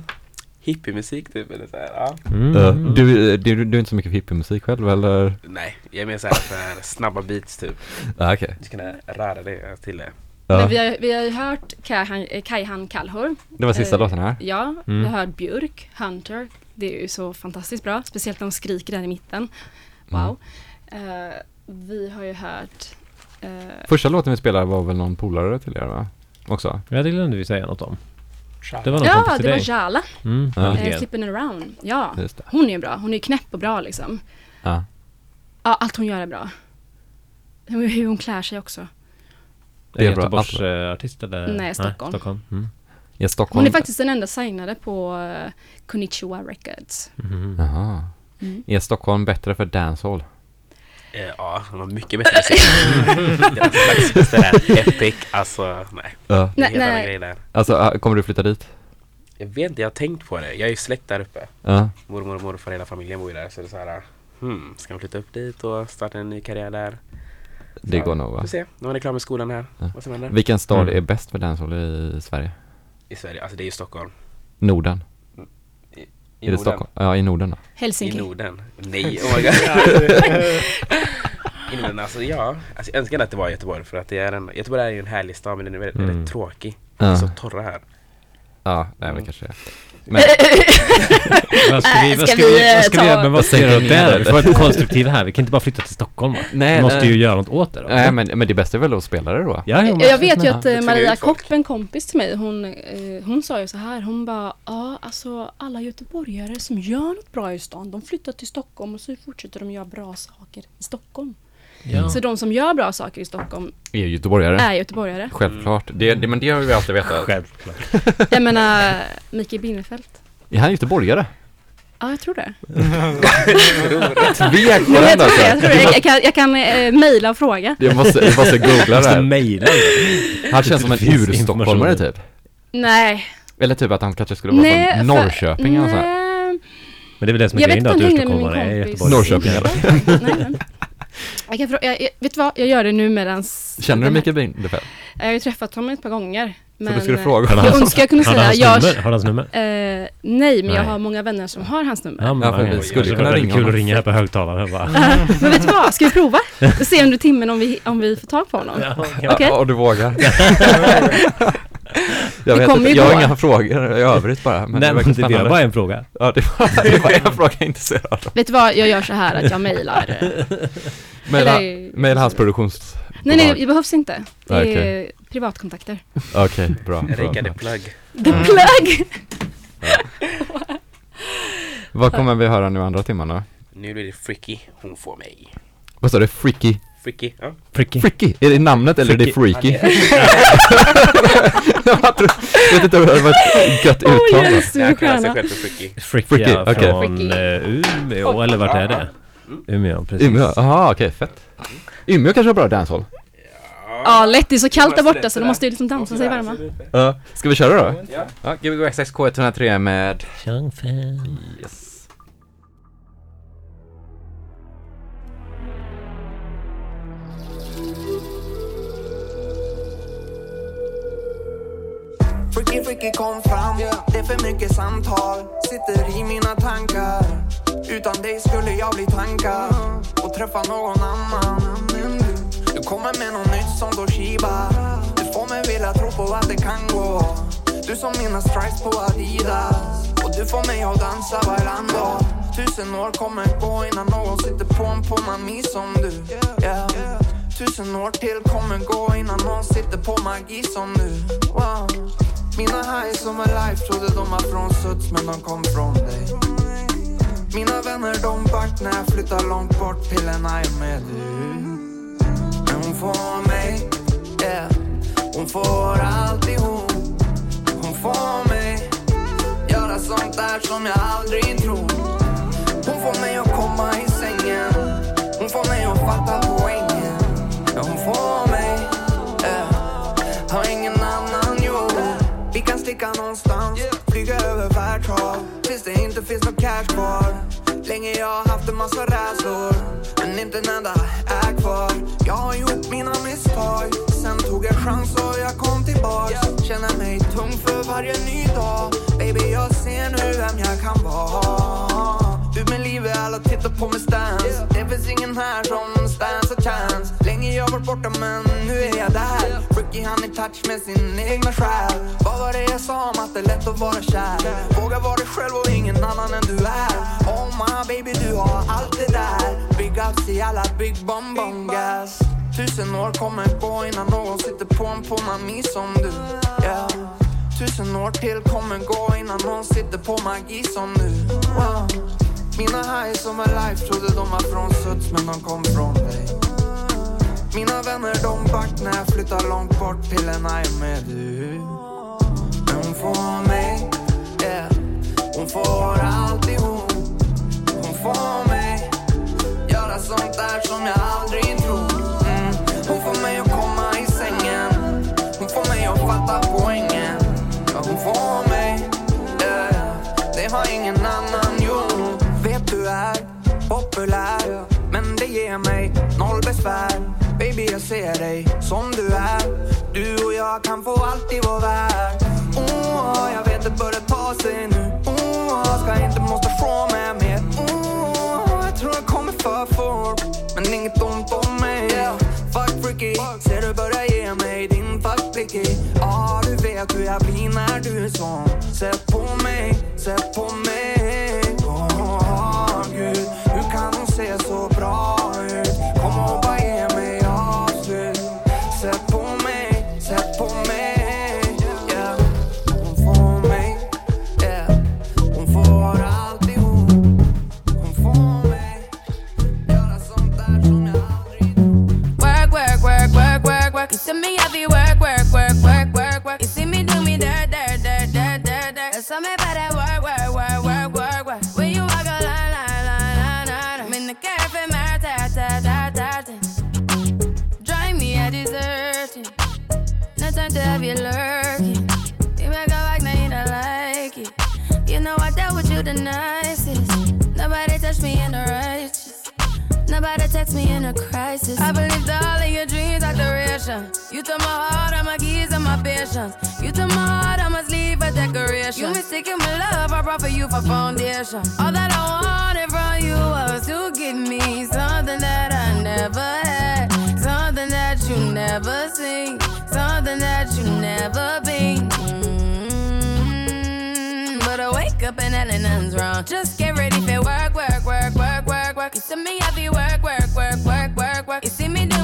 hippiemusik typ. Eller så här, ja. Mm. Ja, du, du, du är inte så mycket hippiemusik själv eller? Nej, jag är mer såhär för snabba beats typ. Ja, okej. Du ska kunna röra dig till det. Ja. Men vi har, vi har ju hört Kaihan, eh, Kallhor. Det var sista Eh, låten här. Ja, Mm. vi har hört Björk, Hunter. Det är ju så fantastiskt bra, speciellt när de skriker där i mitten. Wow. Eh, vi har ju hört eh, Första låten vi spelade var väl någon polare till er va? Också? Ja, det glömde vi säga något om. Det var någon Ja, det var. Jala. Mm, Ja. Eh, Flippin' around. Ja, Just det. hon är ju bra. Hon är ju knäpp och bra liksom. Ja. Ja, allt hon gör är bra. Hur, hur hon klär sig också. Det är bra. Göteborgs eh, artist eller? Nej, Stockholm. Stockholm. Mm. Ja, Stockholm. Hon är faktiskt den enda signade på uh, Konnichiwa Records. Mhm. Jaha. Mm. Är Stockholm bättre för dancehall? Eh, ja, hon har mycket bättre musik. [LAUGHS] Det epic, alltså nej. Ja. Nej, nej. Alltså, äh, kommer du flytta dit? Jag vet inte, jag har tänkt på det. Jag är ju släkt där uppe. Ja. Mormor och morfar, hela familjen bor ju där. Så det är så här, hmm, ska man flytta upp dit och starta en ny karriär där? Det Ja, går nog va? Får se, när man är klar med skolan här. Ja. Vad som händer. Vilken stad Mm. är bäst för dancehall i Sverige? I Sverige, alltså det är ju Stockholm. Norden? I är det Norden. Stockholm? Ja, i Norden då? Helsinki. I Norden? Nej, oh my god. [LAUGHS] I Norden, alltså ja. Alltså, jag önskar att det var Göteborg för att det är en, Göteborg är ju en härlig stad men den är väldigt, Mm. väldigt tråkig. Det är Ja. så torra här. Ja, nej Mm. men kanske det. Men, [LAUGHS] Vad ska vi, vad ska ska vi, vad ska eh, vi ta- göra? Men vad säger du där? Vi får vara [LAUGHS] konstruktiva här. Vi kan inte bara flytta till Stockholm va? nej, Vi måste nej. ju göra något åt det då. Nej men, men det bästa är väl att spela det då? Ja, men- Jag vet ju att Ja, eh, det Maria. Kopp, en kompis till mig, hon, eh, hon sa ju så här, hon bara, ja alltså alla göteborgare som gör något bra i stan, de flyttar till Stockholm och så fortsätter de göra bra saker i Stockholm. Ja. Så de som gör bra saker i Stockholm Är ju göteborgare? är göteborgare. Självklart. Det, det, men det har vi alltid vetat. [LAUGHS] Självklart. [LAUGHS] Jag menar, Mikael Binnerfeldt. Är han göteborgare? Ja, jag tror det. [LAUGHS] Tvek på den jag, tror alltså. jag, tror det. jag, jag kan, jag kan eh, mejla och fråga. Jag måste, jag måste googla det här. mejla. Han känns som en urstockholmare typ. Nej. Eller typ att han kanske skulle vara Nej, från Norrköping eller så här. Men det är väl det som är Jag grejen då, att min är kompis. Göteborg. Norrköping eller? [LAUGHS] Nej, nej. Jag kan jag, jag, vet du vad, jag gör det nu medans... Känner du Mikael Bindefeld? Jag har ju träffat honom ett par gånger. Men du skulle eh, fråga Jag honom? önskar jag kunde Har säga... jag, hans nummer? Har han hans nummer? Eh, nej, men jag Nej. har många vänner som har hans nummer. Ja, men, Ja, för vi skulle det kunna ringa kul att ringa här på högtalaren bara. [LAUGHS] Men vet du vad, ska vi prova? Och se under timmen om vi, om vi får tag på honom. Ja, Okej? och du vågar. [LAUGHS] jag vet inte, jag har inga frågor i övrigt bara. Men Nej, det det var bara en fråga. Ja, det var, det var en fråga jag är intresserad av. Vet du vad, jag gör så här att jag mejlar. eh, maila hans produktions... Nej, nej, det behövs inte. Det är. Privatkontakter. Okej, bra. bra. Erika the plug. The plug! Vad kommer vi höra nu andra timmen då? Nu blir det Fricky, hon får mig. Vad sa du? Freaky? Fricky, ja. Fricky. Freaky? Är det namnet eller är det Freaky. freaky? [LAUGHS] jag vet inte om det var ett gött uttal. jag är stor Jag kallar sig stjärna. själv för Fricky. Fricky, Fricky, ja, okej. från Fricky. eh, Umeå, eller vart är det? Umeå, precis. Umeå? Jaha, okej, fett. Umeå kanske har bra dancehall? Ja, lätt. Det är så kallt där borta så de måste ju liksom dansa sig varma. Ja. Ska vi köra då? Ja. ja Gbg XX K103 med... Young fan. Yes. Freaky freaky kom fram, det är för mycket samtal Sitter i mina tankar Utan dig skulle jag bli tankad Och träffa någon annan än du Du kommer med något nytt som Toshiba Du får mig vilja tro på att det kan gå. Du som mina stripes på Adidas. Och du får mig att dansa bailando Tusen år kommer gå innan någon sitter på en på mami som du. Yeah. Tusen år till kommer gå innan någon sitter på magi som du. Wow. Mina highs som är life trodde de var från Suds men de kom från dig. Mina vänner de back när jag flyttar långt bort till en aj med du får mig, yeah. Hon får alltihop. Hon får mig Göra sånt där som jag aldrig tror. Hon får mig att komma i sängen. Hon får mig att fatta massa rädslor Men inte en enda är kvar. Jag har gjort mina misstag Sen tog jag chans och jag kom tillbaks. Känner mig tung för varje ny dag. Baby jag ser nu vem jag kan vara. Ut med livet, alla tittar på mig stance Det finns ingen här som stands a chance jag varit borta men nu är jag där. Ricky han i touch med sin egna själ. Vad var det jag sa om att det är lätt att vara kär? Våga vara dig själv och ingen annan än du är. Oh my baby du har allt det där. Big ups till alla big bomb bomb gas Tusen år kommer gå innan någon sitter på en på mami som du. Yeah. Tusen år till kommer gå innan någon sitter på magi som du. Wow. Mina highs som är life trodde de var från Suds men de kom från mina vänner de vart när jag flyttar långt bort till en med du Men hon får mig, yeah. Hon får alltihop Hon får mig Göra sånt där som jag aldrig tror. Mm. Hon får mig att komma i sängen. Hon får mig att fatta poängen. Ja, hon får mig, yeah. Det har ingen annan gjort. Vet du är populär Men det ger mig noll besvär jag ser dig som du är. Du och jag kan få allt i vår värld. oh, Jag vet det börjar ta sig nu. Oh, Ska inte måste från mig mer. Oh, Jag tror jag kommer för fort Men inget ont om mig. Fuck freaky Ser du börjar ge mig din fuck blicky Ja du vet hur jag blir när du är sån. Sätt på mig, sätt No have you lurking. You make a like, now you don't like it. You know I dealt with you the nicest. Nobody touched me in a righteous. Nobody text me in a crisis. I believed all of your dreams are duration. You took my heart, all my keys, and my patience. You took my heart, I must leave a decoration. You mistaken my love, I brought for you for foundation. All that I wanted from you was to give me something that I never had, something that you never seen, something that you never been. Mm, But I wake up and hell nothing's wrong. Just get ready for work, work, work, work, work, work. You see me heavy work, work, work, work, work, work. You see me do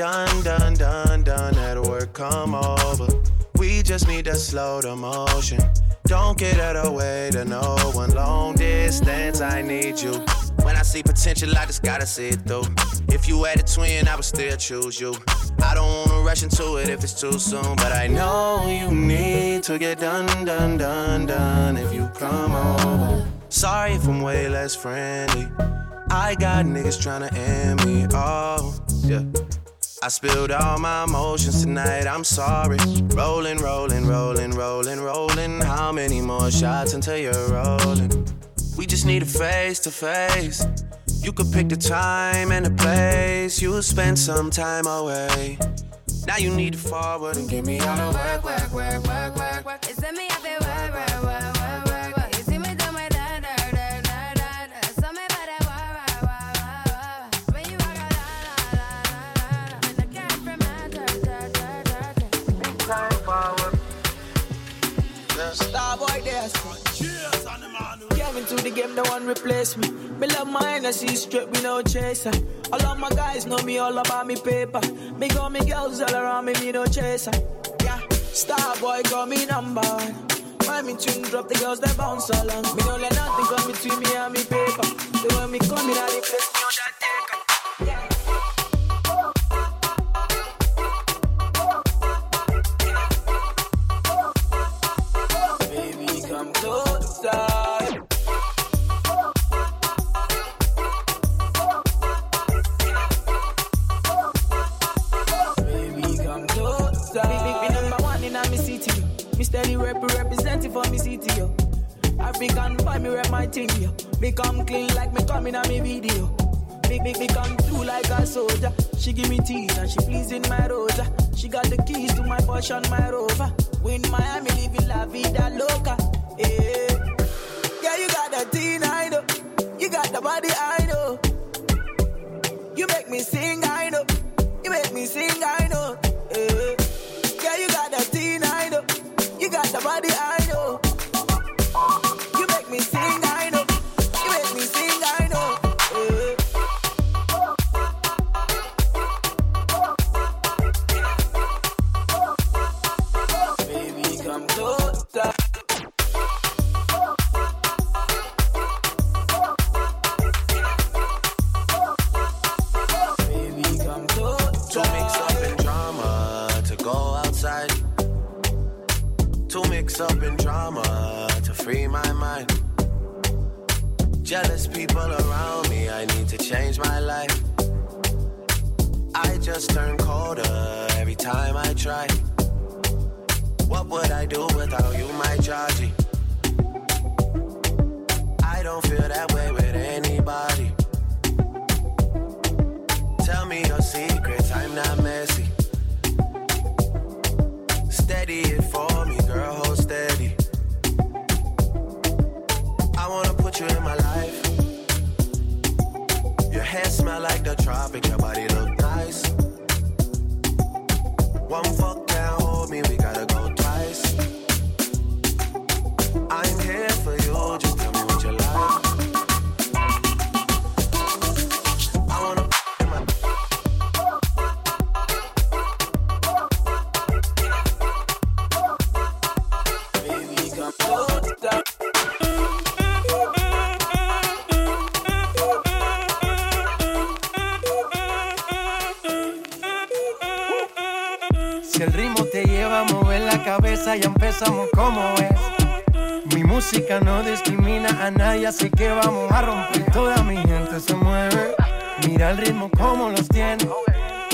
done, done, done, done at work. Come over. We just need to slow the motion. Don't get out of the way to no one. Long distance, I need you. When I see potential, I just gotta see it through. If you had a twin, I would still choose you. I don't wanna rush into it if it's too soon, but I know you need to get done, done, done, done if you come over. Sorry if I'm way less friendly. I got niggas tryna end me. Oh, yeah. I spilled all my emotions tonight, I'm sorry. Rolling, rolling, rolling, rolling, rolling. How many more shots until you're rolling? We just need a face to face. You could pick the time and the place. You'll spend some time away. Now you need to forward and give me all the work, work, work, work, work, work. It's me, feel into the game, no one replace me. Me love my energy straight, we no chaser. All of my guys know me all about me paper. Me got me girls all around me, me no chaser. Yeah, star boy got me number one. When me tune drop, the girls they bounce along. Me don't let nothing come between me and me paper. The way me come in, I the place Me steady rep representing for me city. Yo. African boy, me rep my thing. Yo. Me come clean like me coming in a me video. Big, me come through like a soldier. She give me teeth and she pleasing my rosa. She got the keys to my Porsche and my Rover. We in Miami, living la vida loca. Yeah, yeah, you got the teen, I know. You got the body, I know. You make me sing, I know. You make me sing, I know. Got the body, free my mind. Jealous people around me, I need to change my life. I just turn colder every time I try. What would I do without you, my Georgie? que vamos a romper. Toda mi gente se mueve. Mira el ritmo como los tiene.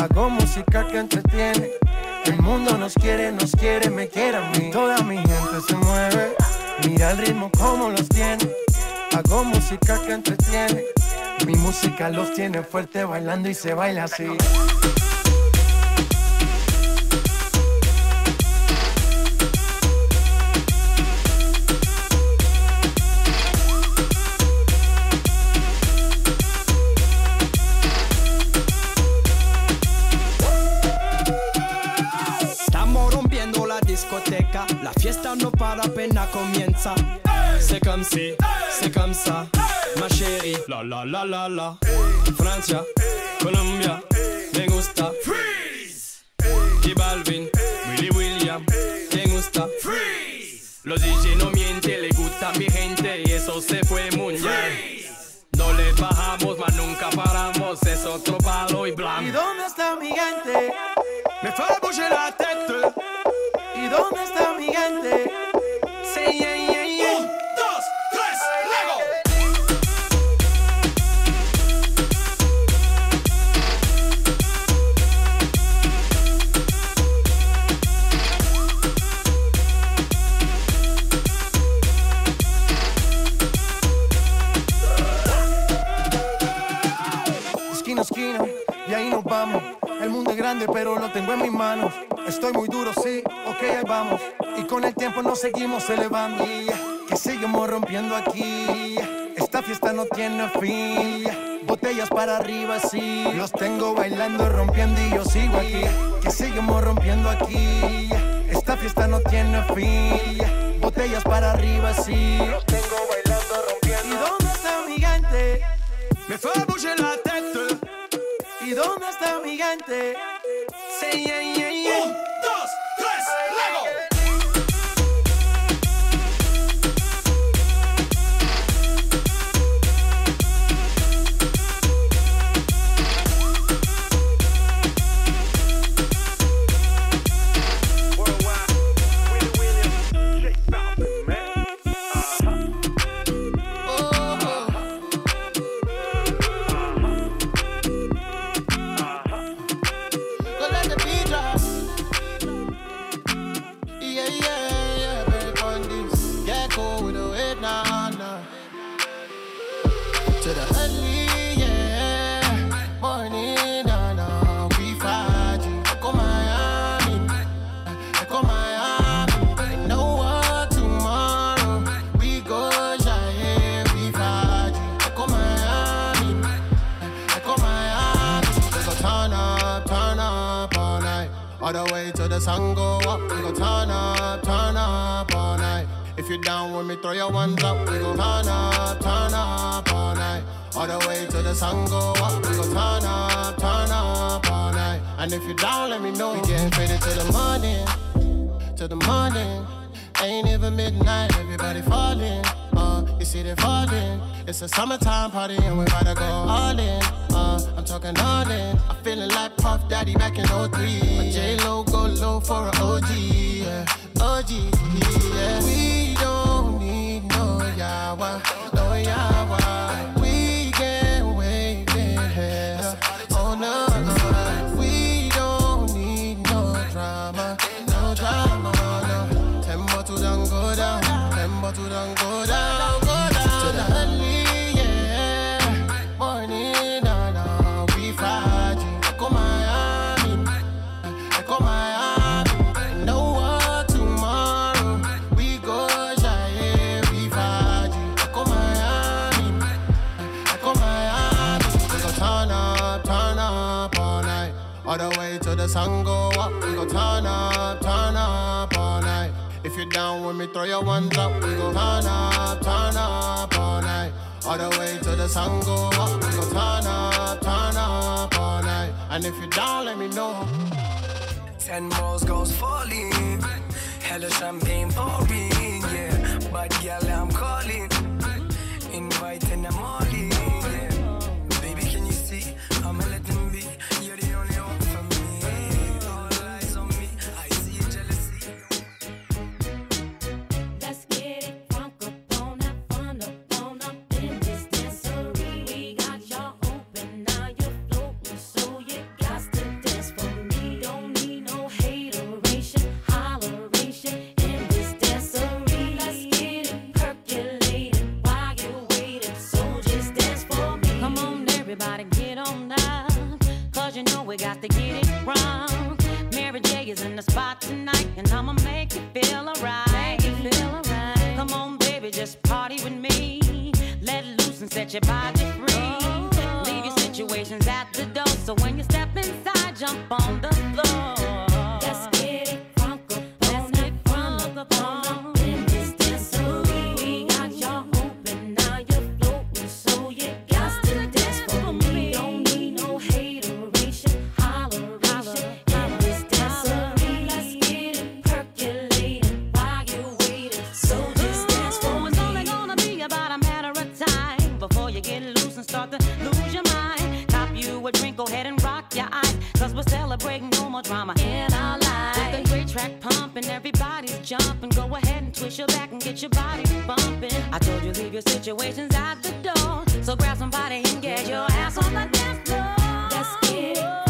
Hago música que entretiene. El mundo nos quiere, nos quiere, me quiere a mí. Toda mi gente se mueve. Mira el ritmo como los tiene. Hago música que entretiene. Mi música los tiene fuerte bailando y se baila así. C'est comme ça, ma chérie. La la la la la, Francia, Colombia. break, no more drama in our lives. With the great track pumping, everybody's jumping. Go ahead and twist your back and get your body bumping. I told you leave your situations out the door, so grab somebody and get your ass on the dance floor. Let's get it.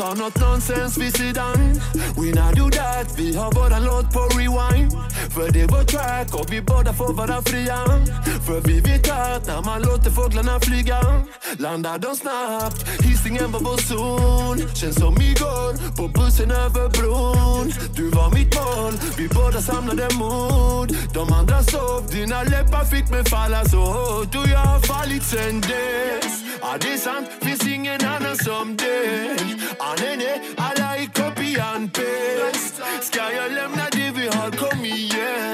Sa nåt nonsens vid sidan. We not do that Vi har våran låt på rewind. För det är vår track och vi båda får vara fria. För vi vet att när man låter fåglarna flyga Landar de snabbt. Hisingen var vår zon Känns som igår på bussen över bron. Du var mitt mål Vi båda samlade mod. De andra sov Dina läppar fick mig falla så hårt. Och jag har fallit sen dess. Ja det är sant, finns ingen annan som dig And I like copy and paste. Sky, I let not give you all come here.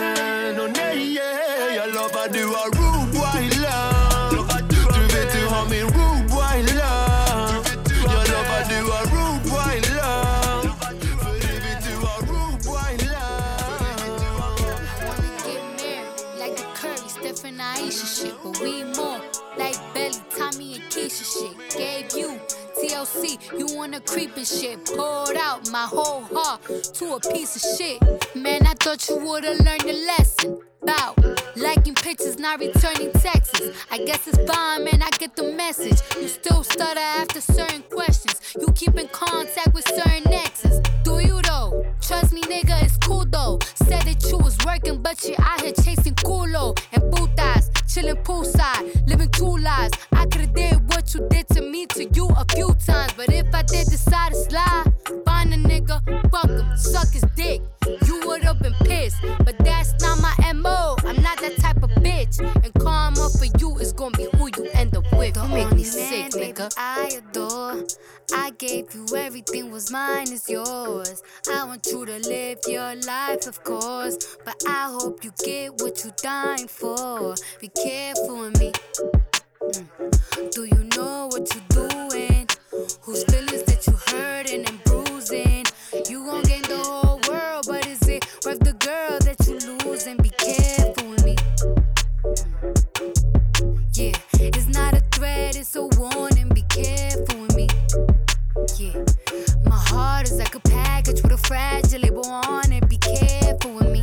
See you wanna creep and shit. Poured out my whole heart to a piece of shit. Man, I thought you would've learned your lesson. About liking pictures, not returning texts. I guess it's fine, man. I get the message. You still stutter after certain questions. You keep in contact with certain exes. Do you though? Trust me, nigga, it's cool though. Said that you was working, but you out here chasing culo and putas, chilling poolside, living two lives. I could've did what you did to me to you a few times, but if I did decide to slide, find a nigga, fuck him, suck his dick. You would've been pissed, but that's not my mo. I'm not that type of bitch, and karma for you is gonna be who you end up with. Don't make me sick, nigga. I adore. I gave you everything was mine is yours. I want you to live your life, of course. But I hope you get what you're dying for. Be careful with me. Mm. Do you know what you're doing? Whose feelings that you hurting is the girl that you losing? Be careful with me. Yeah, it's not a threat, it's a warning. Be careful with me. Yeah, my heart is like a package with a fragile label on it. Be careful with me.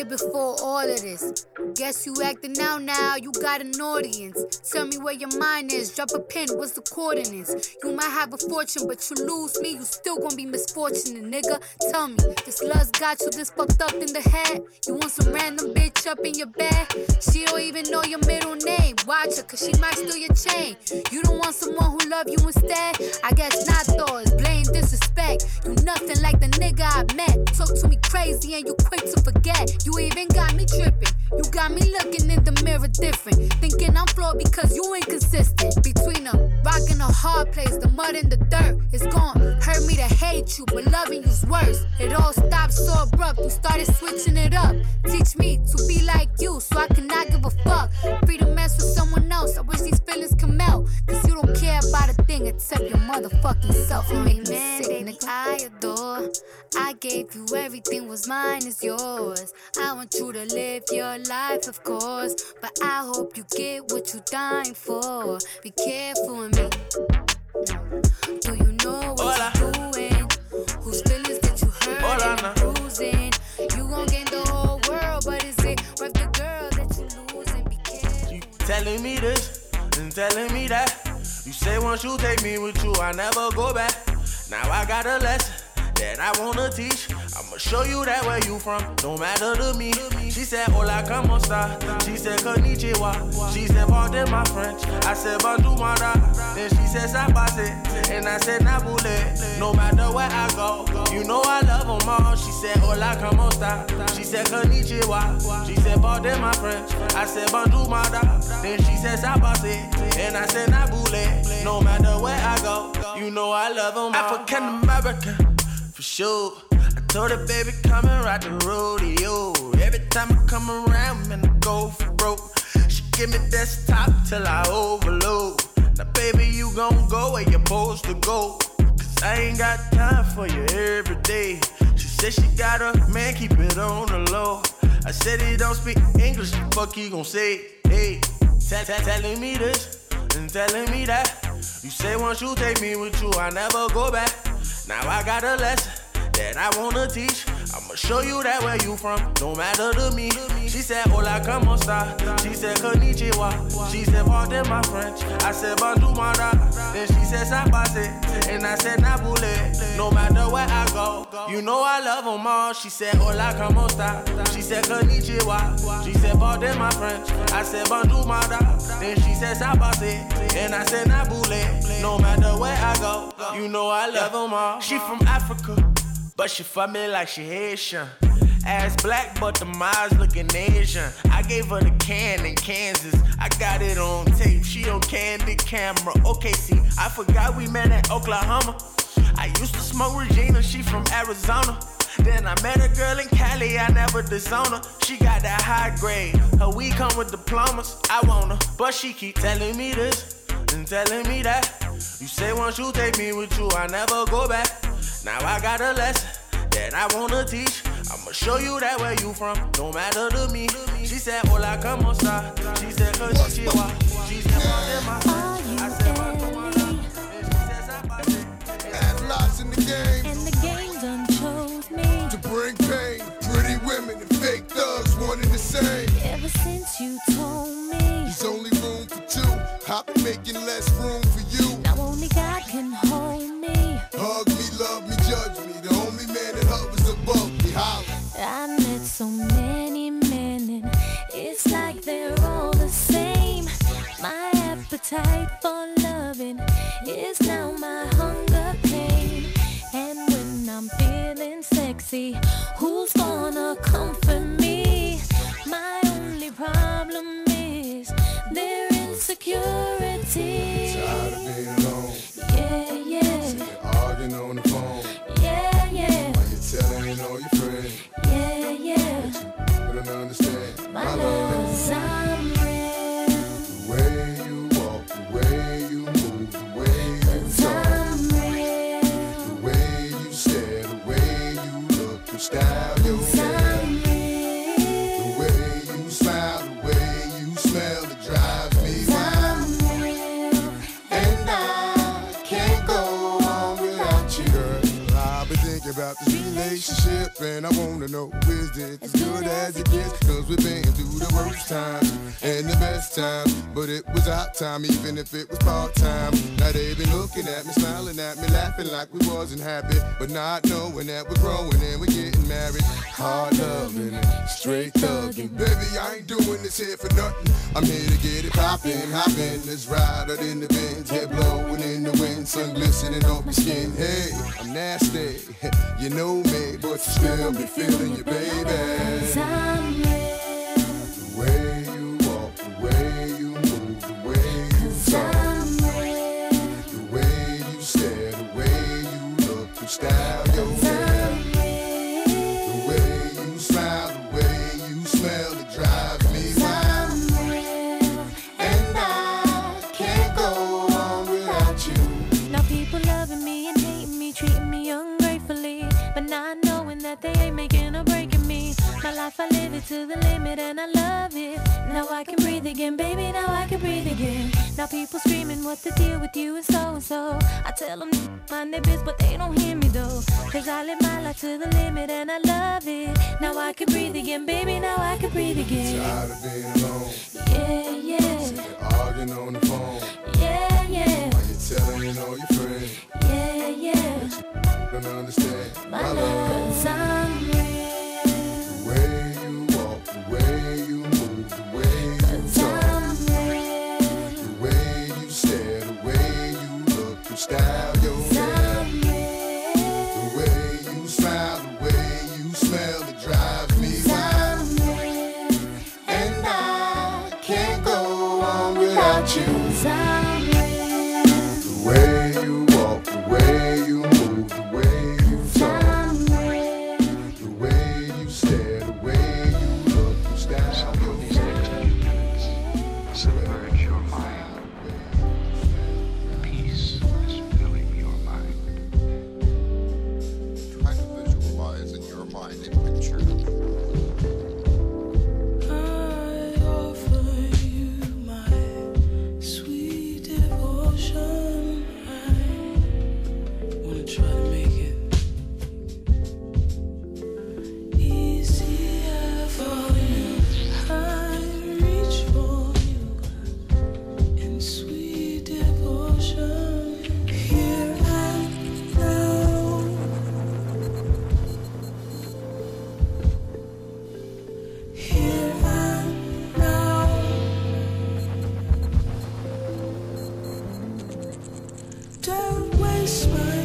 Here before all of this. Guess you acting out now, you got an audience. Tell me where your mind is, drop a pin, what's the coordinates? You might have a fortune, but you lose me, you still gonna be misfortunate, nigga. Tell me, this lust got you this fucked up in the head? You want some random bitch up in your bed? She don't even know your middle name. Watch her, cause she might steal your chain. You don't want someone who love you instead? I guess not though, it's blame disrespect. You nothing like the nigga I met. Talk to me crazy and you quick to forget. You even got me tripping. You got me looking in the mirror different. Thinking I'm flawed because you inconsistent. Between a rock and a hard place, the mud and the dirt. It's gone. Hurt me to hate you, but loving you's worse. It all stopped so abrupt. You started switching it up. Teach me to be like you so I cannot give a fuck. Free to mess with someone else. I wish these feelings could melt. Cause you don't care about a thing except your motherfucking self. You make me sick, nigga. I adore. Gave you everything was mine is yours. I want you to live your life, of course. But I hope you get what you're dying for. Be careful with me. Do you know what you're doing? Whose feelings that you hurt and bruising? You gon' gain the whole world, but is it worth the girl that you losing? Be careful. Telling me this and telling me that. You say once you take me with you, I never go back. Now I got a lesson that I wanna teach. I'ma show you that where you from, no matter to me. She said, Hola, como esta? She said, Konnichiwa. She said, Pardon my French. I said, Bonjour, mara. Then she said, Sabase. And I said, Nabule. No matter where I go, you know I love them all. She said, Hola, como esta? She said, Konnichiwa. She said, Pardon my French. I said, Bonjour, mara. Then she said, Sabase. And I said, Nabule. No matter where I go, you know I love them all. African American, for sure. I told her, baby, come and ride the rodeo. Every time I come around, man, I go for broke. She give me desktop till I overload. Now, baby, you gon' go where you're supposed to go. Cause I ain't got time for you every day. She said she got a man, keep it on the low. I said he don't speak English, fuck he gon' say, hey. Tell, tell, telling me this and telling me that. You say once you take me with you, I never go back. Now I got a lesson that I wanna teach. I'ma show you that where you from, no matter to me. She said, Hola, como esta? She said, Konnichiwa. She said, Pardon my French. I said, Bonjour, mara. Then she said, Sabase. And I said, Nabule. No matter where I go, you know I love them all. She said, Hola, como esta? She said, Konnichiwa. She said, Pardon my French. I said, Bonjour, mara. Then she said, Sabase. And I said, Nabule. No matter where I go, you know I love them all. She from Africa. But she fuck me like she Haitian. Ass black, but the miles looking Asian. I gave her the can in Kansas. I got it on tape. She on candid camera. Okay, see, I forgot we met in Oklahoma. I used to smoke Regina. She from Arizona. Then I met a girl in Cali, I never disown her. She got that high grade. Her weed come with diplomas. I want her, but she keep telling me this and telling me that. You say once you take me with you, I never go back. Now I got a lesson that I wanna teach. I'ma show you that where you from, don't matter to me. She said, Hola, como esta? She said, Konnichiwa. She said, "What's I said, "What come on up?" Had lots in the game And the game done chose me. to bring pain. Pretty women and fake thugs, one and the same. Ever since you told me. There's only room for two. I've been making less so many men and it's like they're all the same. My appetite for loving is now my hunger pain. And when I'm feeling sexy, who's gonna comfort me? My only problem is their insecurity. My love and I wanna know is it as good as it gets? Cause we've been through the worst times and the best times, but it was our time, even if it was part time. Now they've been looking at me, smiling at me, laughing like we wasn't happy, but not knowing that we're growing and we're getting married. Hard loving, straight thugging. Baby, I ain't doing this here for nothing. I'm here to get it poppin', hoppin'. Let's ride out in the Benz, head blowing in the wind, sun glistening off my skin. Hey, I'm nasty, [LAUGHS] you know me, but you still be feeling you, baby. I'm real. The way it to the limit and I love it. Now I can breathe again, baby. Now I can breathe again. Now people screaming what the deal with you and so and so. I tell them mind their biz, but they don't hear me though. Cause I live my life to the limit and I love it. Now I can breathe again, baby. Now I can breathe again. Tired of being alone, Yeah, yeah, arguing on the phone. yeah, yeah, Why you telling all your friends? yeah, yeah. Don't understand My my love, love. cause I'm real. Christmas.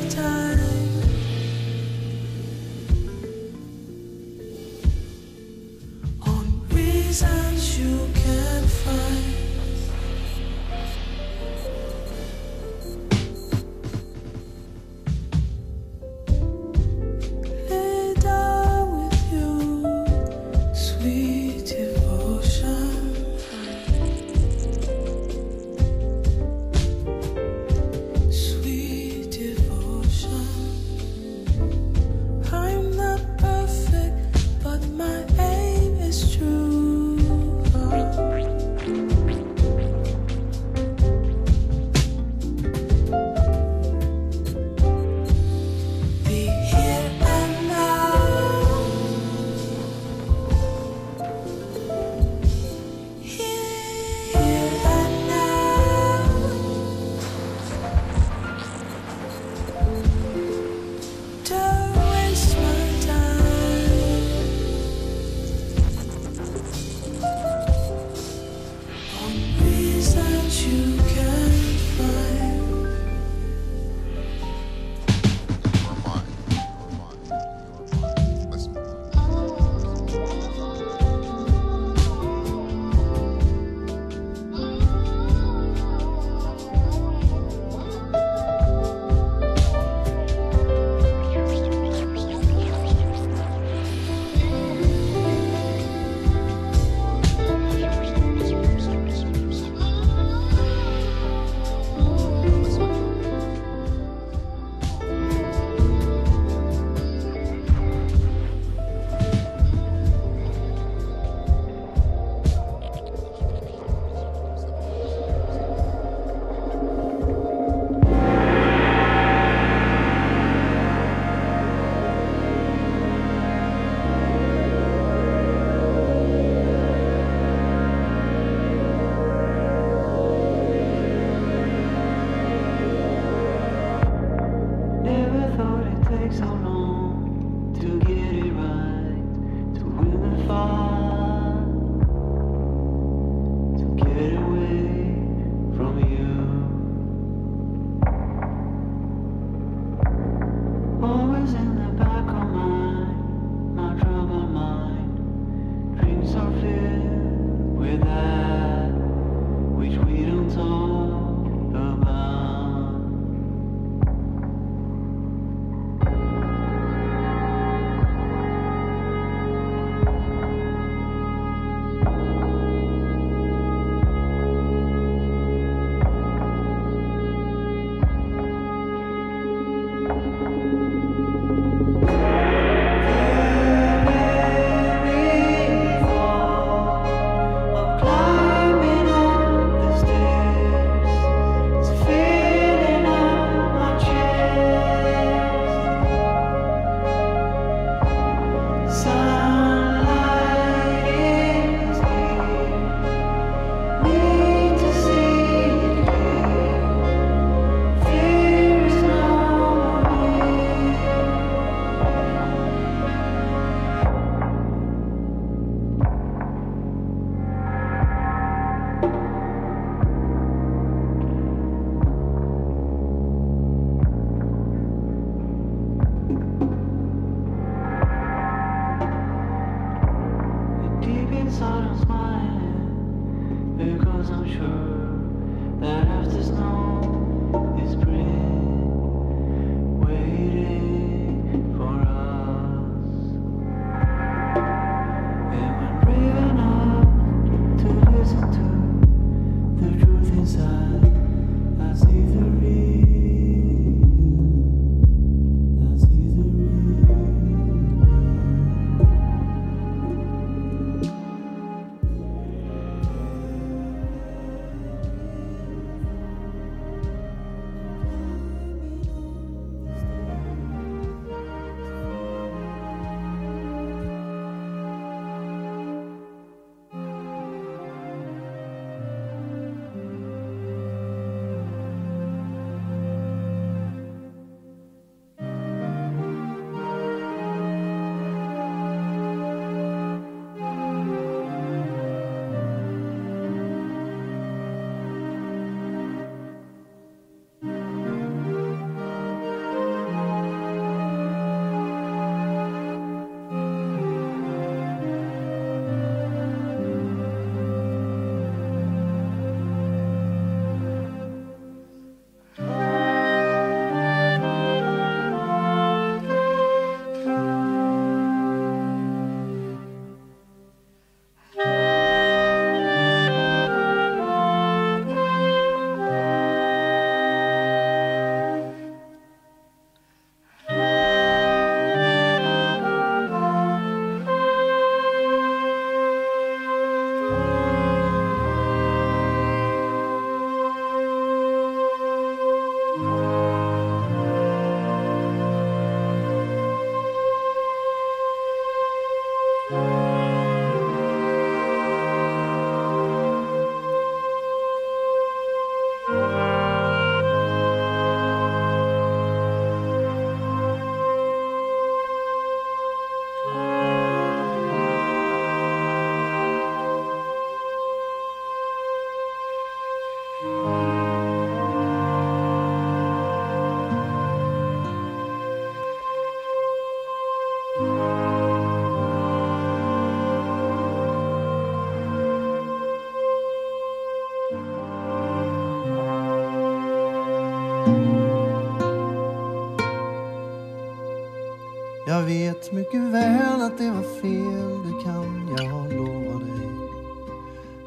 Vet mycket väl att det var fel, det kan jag lova dig.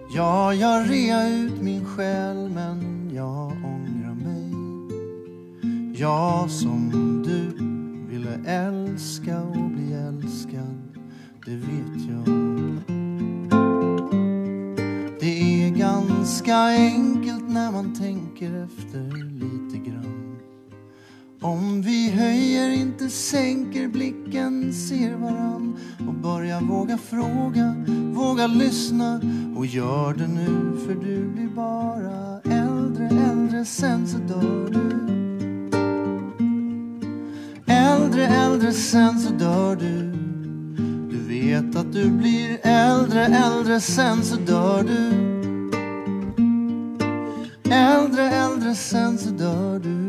Ja, jag rea ut våga lyssna och gör det nu för du blir bara äldre, äldre, sen så dör du. Äldre, äldre, sen så dör du. Du vet att du blir äldre, äldre, sen så dör du. Äldre, äldre, sen så dör du.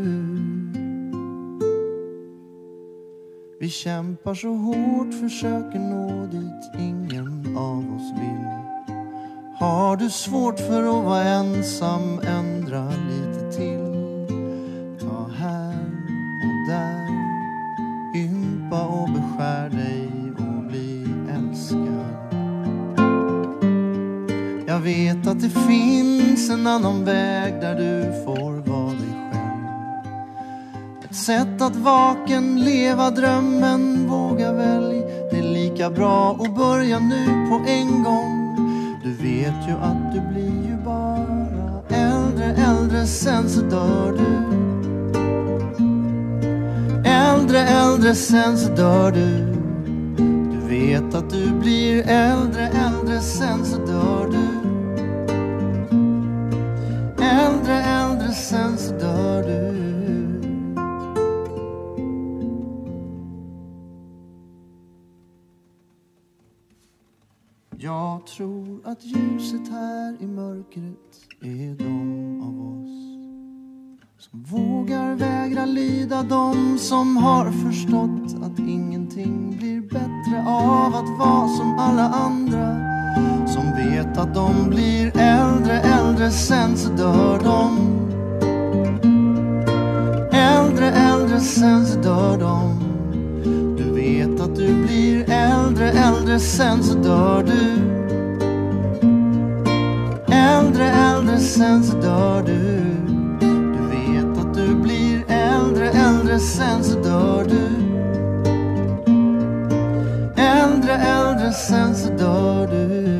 Vi kämpar så hårt, försöker nå dit ingen av oss vill. Har du svårt för att vara ensam, ändra lite till. Ta här och där, ympa och beskär dig och bli älskad. Jag vet att det finns en annan väg där du får vara dig själv. Ett sätt att vaken leva drömmen, våga välj. Lika bra att börja nu på en gång. Du vet ju att du blir ju bara äldre, äldre, sen så dör du. Äldre, äldre, sen så dör du. Du vet att du blir äldre, äldre, sen så dör du. Äldre, äldre, sen så dör du. Jag tror att ljuset här i mörkret är de av oss som vågar vägra lyda de som har förstått att ingenting blir bättre av att vara som alla andra som vet att de blir äldre, äldre, sen så dör de. Äldre, äldre, sen så dör de. Du vet att du blir äldre, äldre, sen så dör du. Äldre, äldre, sen så dör du. Du vet att du blir äldre, äldre, sen så dör du. Äldre, äldre, sen så dör du.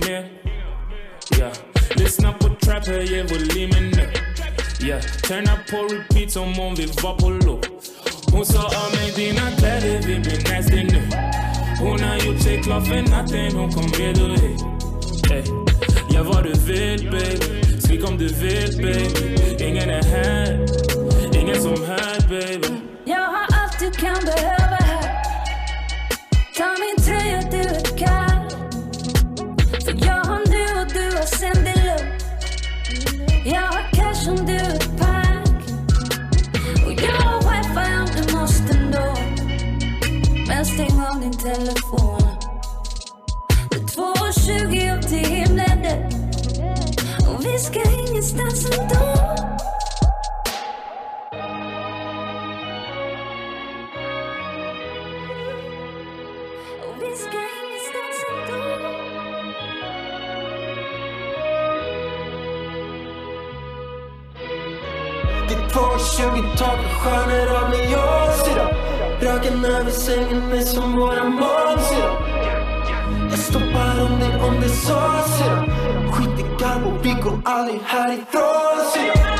Mer yeah. Lyssna på trap, höjer volymen nu yeah. Tärna på repeat som om vi var på loop Hon sa av mig dina kläder, vi blir nasty nu Hon har gjort sig klar för natten, hon kom redo hit hey. Gör vad du vill baby, skrik om du vill baby Ingen är här, ingen som hör baby Jag har allt du kan behöva här Ta min tröja, du är Jag har cash om du är pank Och jag har wifi om du måste nå Men stäng av din telefon. Det är 2.20 upp till himlen. Nu Och vi ska ingenstans ändå. Stjärnor av neon röken över sängen är som våra moln jag. Stoppar om det, om det sa Syrra, skit i Galbo, vi går aldrig härifrån Syrra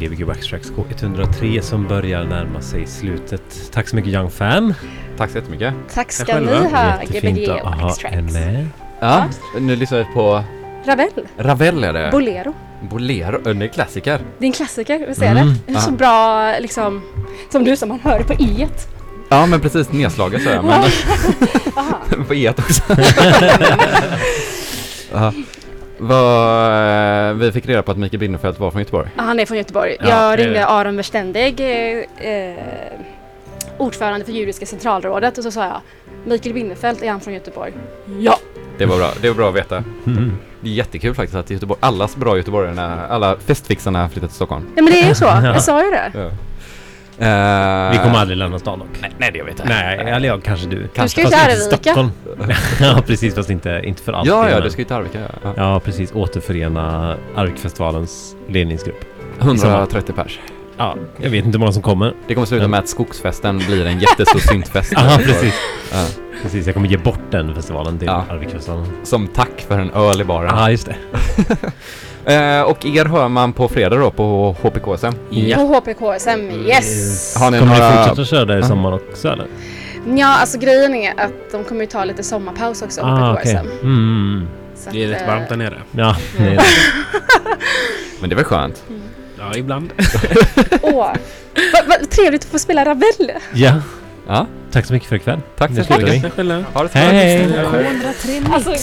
Gbg Waxtracks K103 som börjar närma sig slutet. Tack så mycket Young Fan. Tack så jättemycket. Tack ska ni ha, Gbg att ha Waxtracks. en med. Ja, nu lyssnar vi på Ravel. Ravel är det. Bolero. Bolero, det är en klassiker. Det är en klassiker, visst är Mm. det? Det är så bra, liksom, som du som man hör på i et. Ja men precis, nedslaget så jag men [LAUGHS] [LAUGHS] på E också. [LAUGHS] ja. Vad, vi fick reda på att Mikael Bindefeld var från Göteborg. Ja, han är från Göteborg. Ja, jag det- ringde Aron Verständig eh, eh, ordförande för Judiska centralrådet och så sa jag Mikael Winnerfelt, är han från Göteborg? Ja! Det var bra, det var bra att veta. Det är jättekul faktiskt att Göteborg, alla bra göteborgarna, alla festfixarna har flyttat till Stockholm. Ja men det är ju så, [LAUGHS] jag sa ju det. Ja. Eh, Vi kommer aldrig lämna stan dock. Nej, nej det gör vi inte. Nej, eller ja, kanske du. ska ju till Arvika. Stockholm. [LAUGHS] ja, precis. Fast inte, inte för alltid. Ja, ja, du ska ju till Arvika. Ja. Ja, precis. Återförena Arvikfestivalens ledningsgrupp. I sommar. 130 pers. Ja, jag vet inte hur många som kommer. Det kommer sluta med att skogsfesten blir en jättestor [LAUGHS] syntfest. Ja, precis. Ja. Precis, jag kommer ge bort den festivalen till Ja. Arvikfestivalen. Som tack för en öl i baren. Ja, just det. [LAUGHS] Eh, och er hör man på fredag då på HPKSM. På HPKSM, yes! Har ni Kommer några... ni fortsätta köra det i sommar också eller? Ja, alltså grejen är att de kommer ju ta lite sommarpaus också, Ah, HPKSM. okej. Mm, mm. Så Det är att, rätt eh, varmt där nere. Ja, det är det. [LAUGHS] Men det är väl skönt? Ja, ibland. [LAUGHS] Åh, vad, vad trevligt att få spela Ravel! Ja. Ja. Tack så mycket för ikväll. Tack så mycket. Ha det så bra. Hej! Alltså,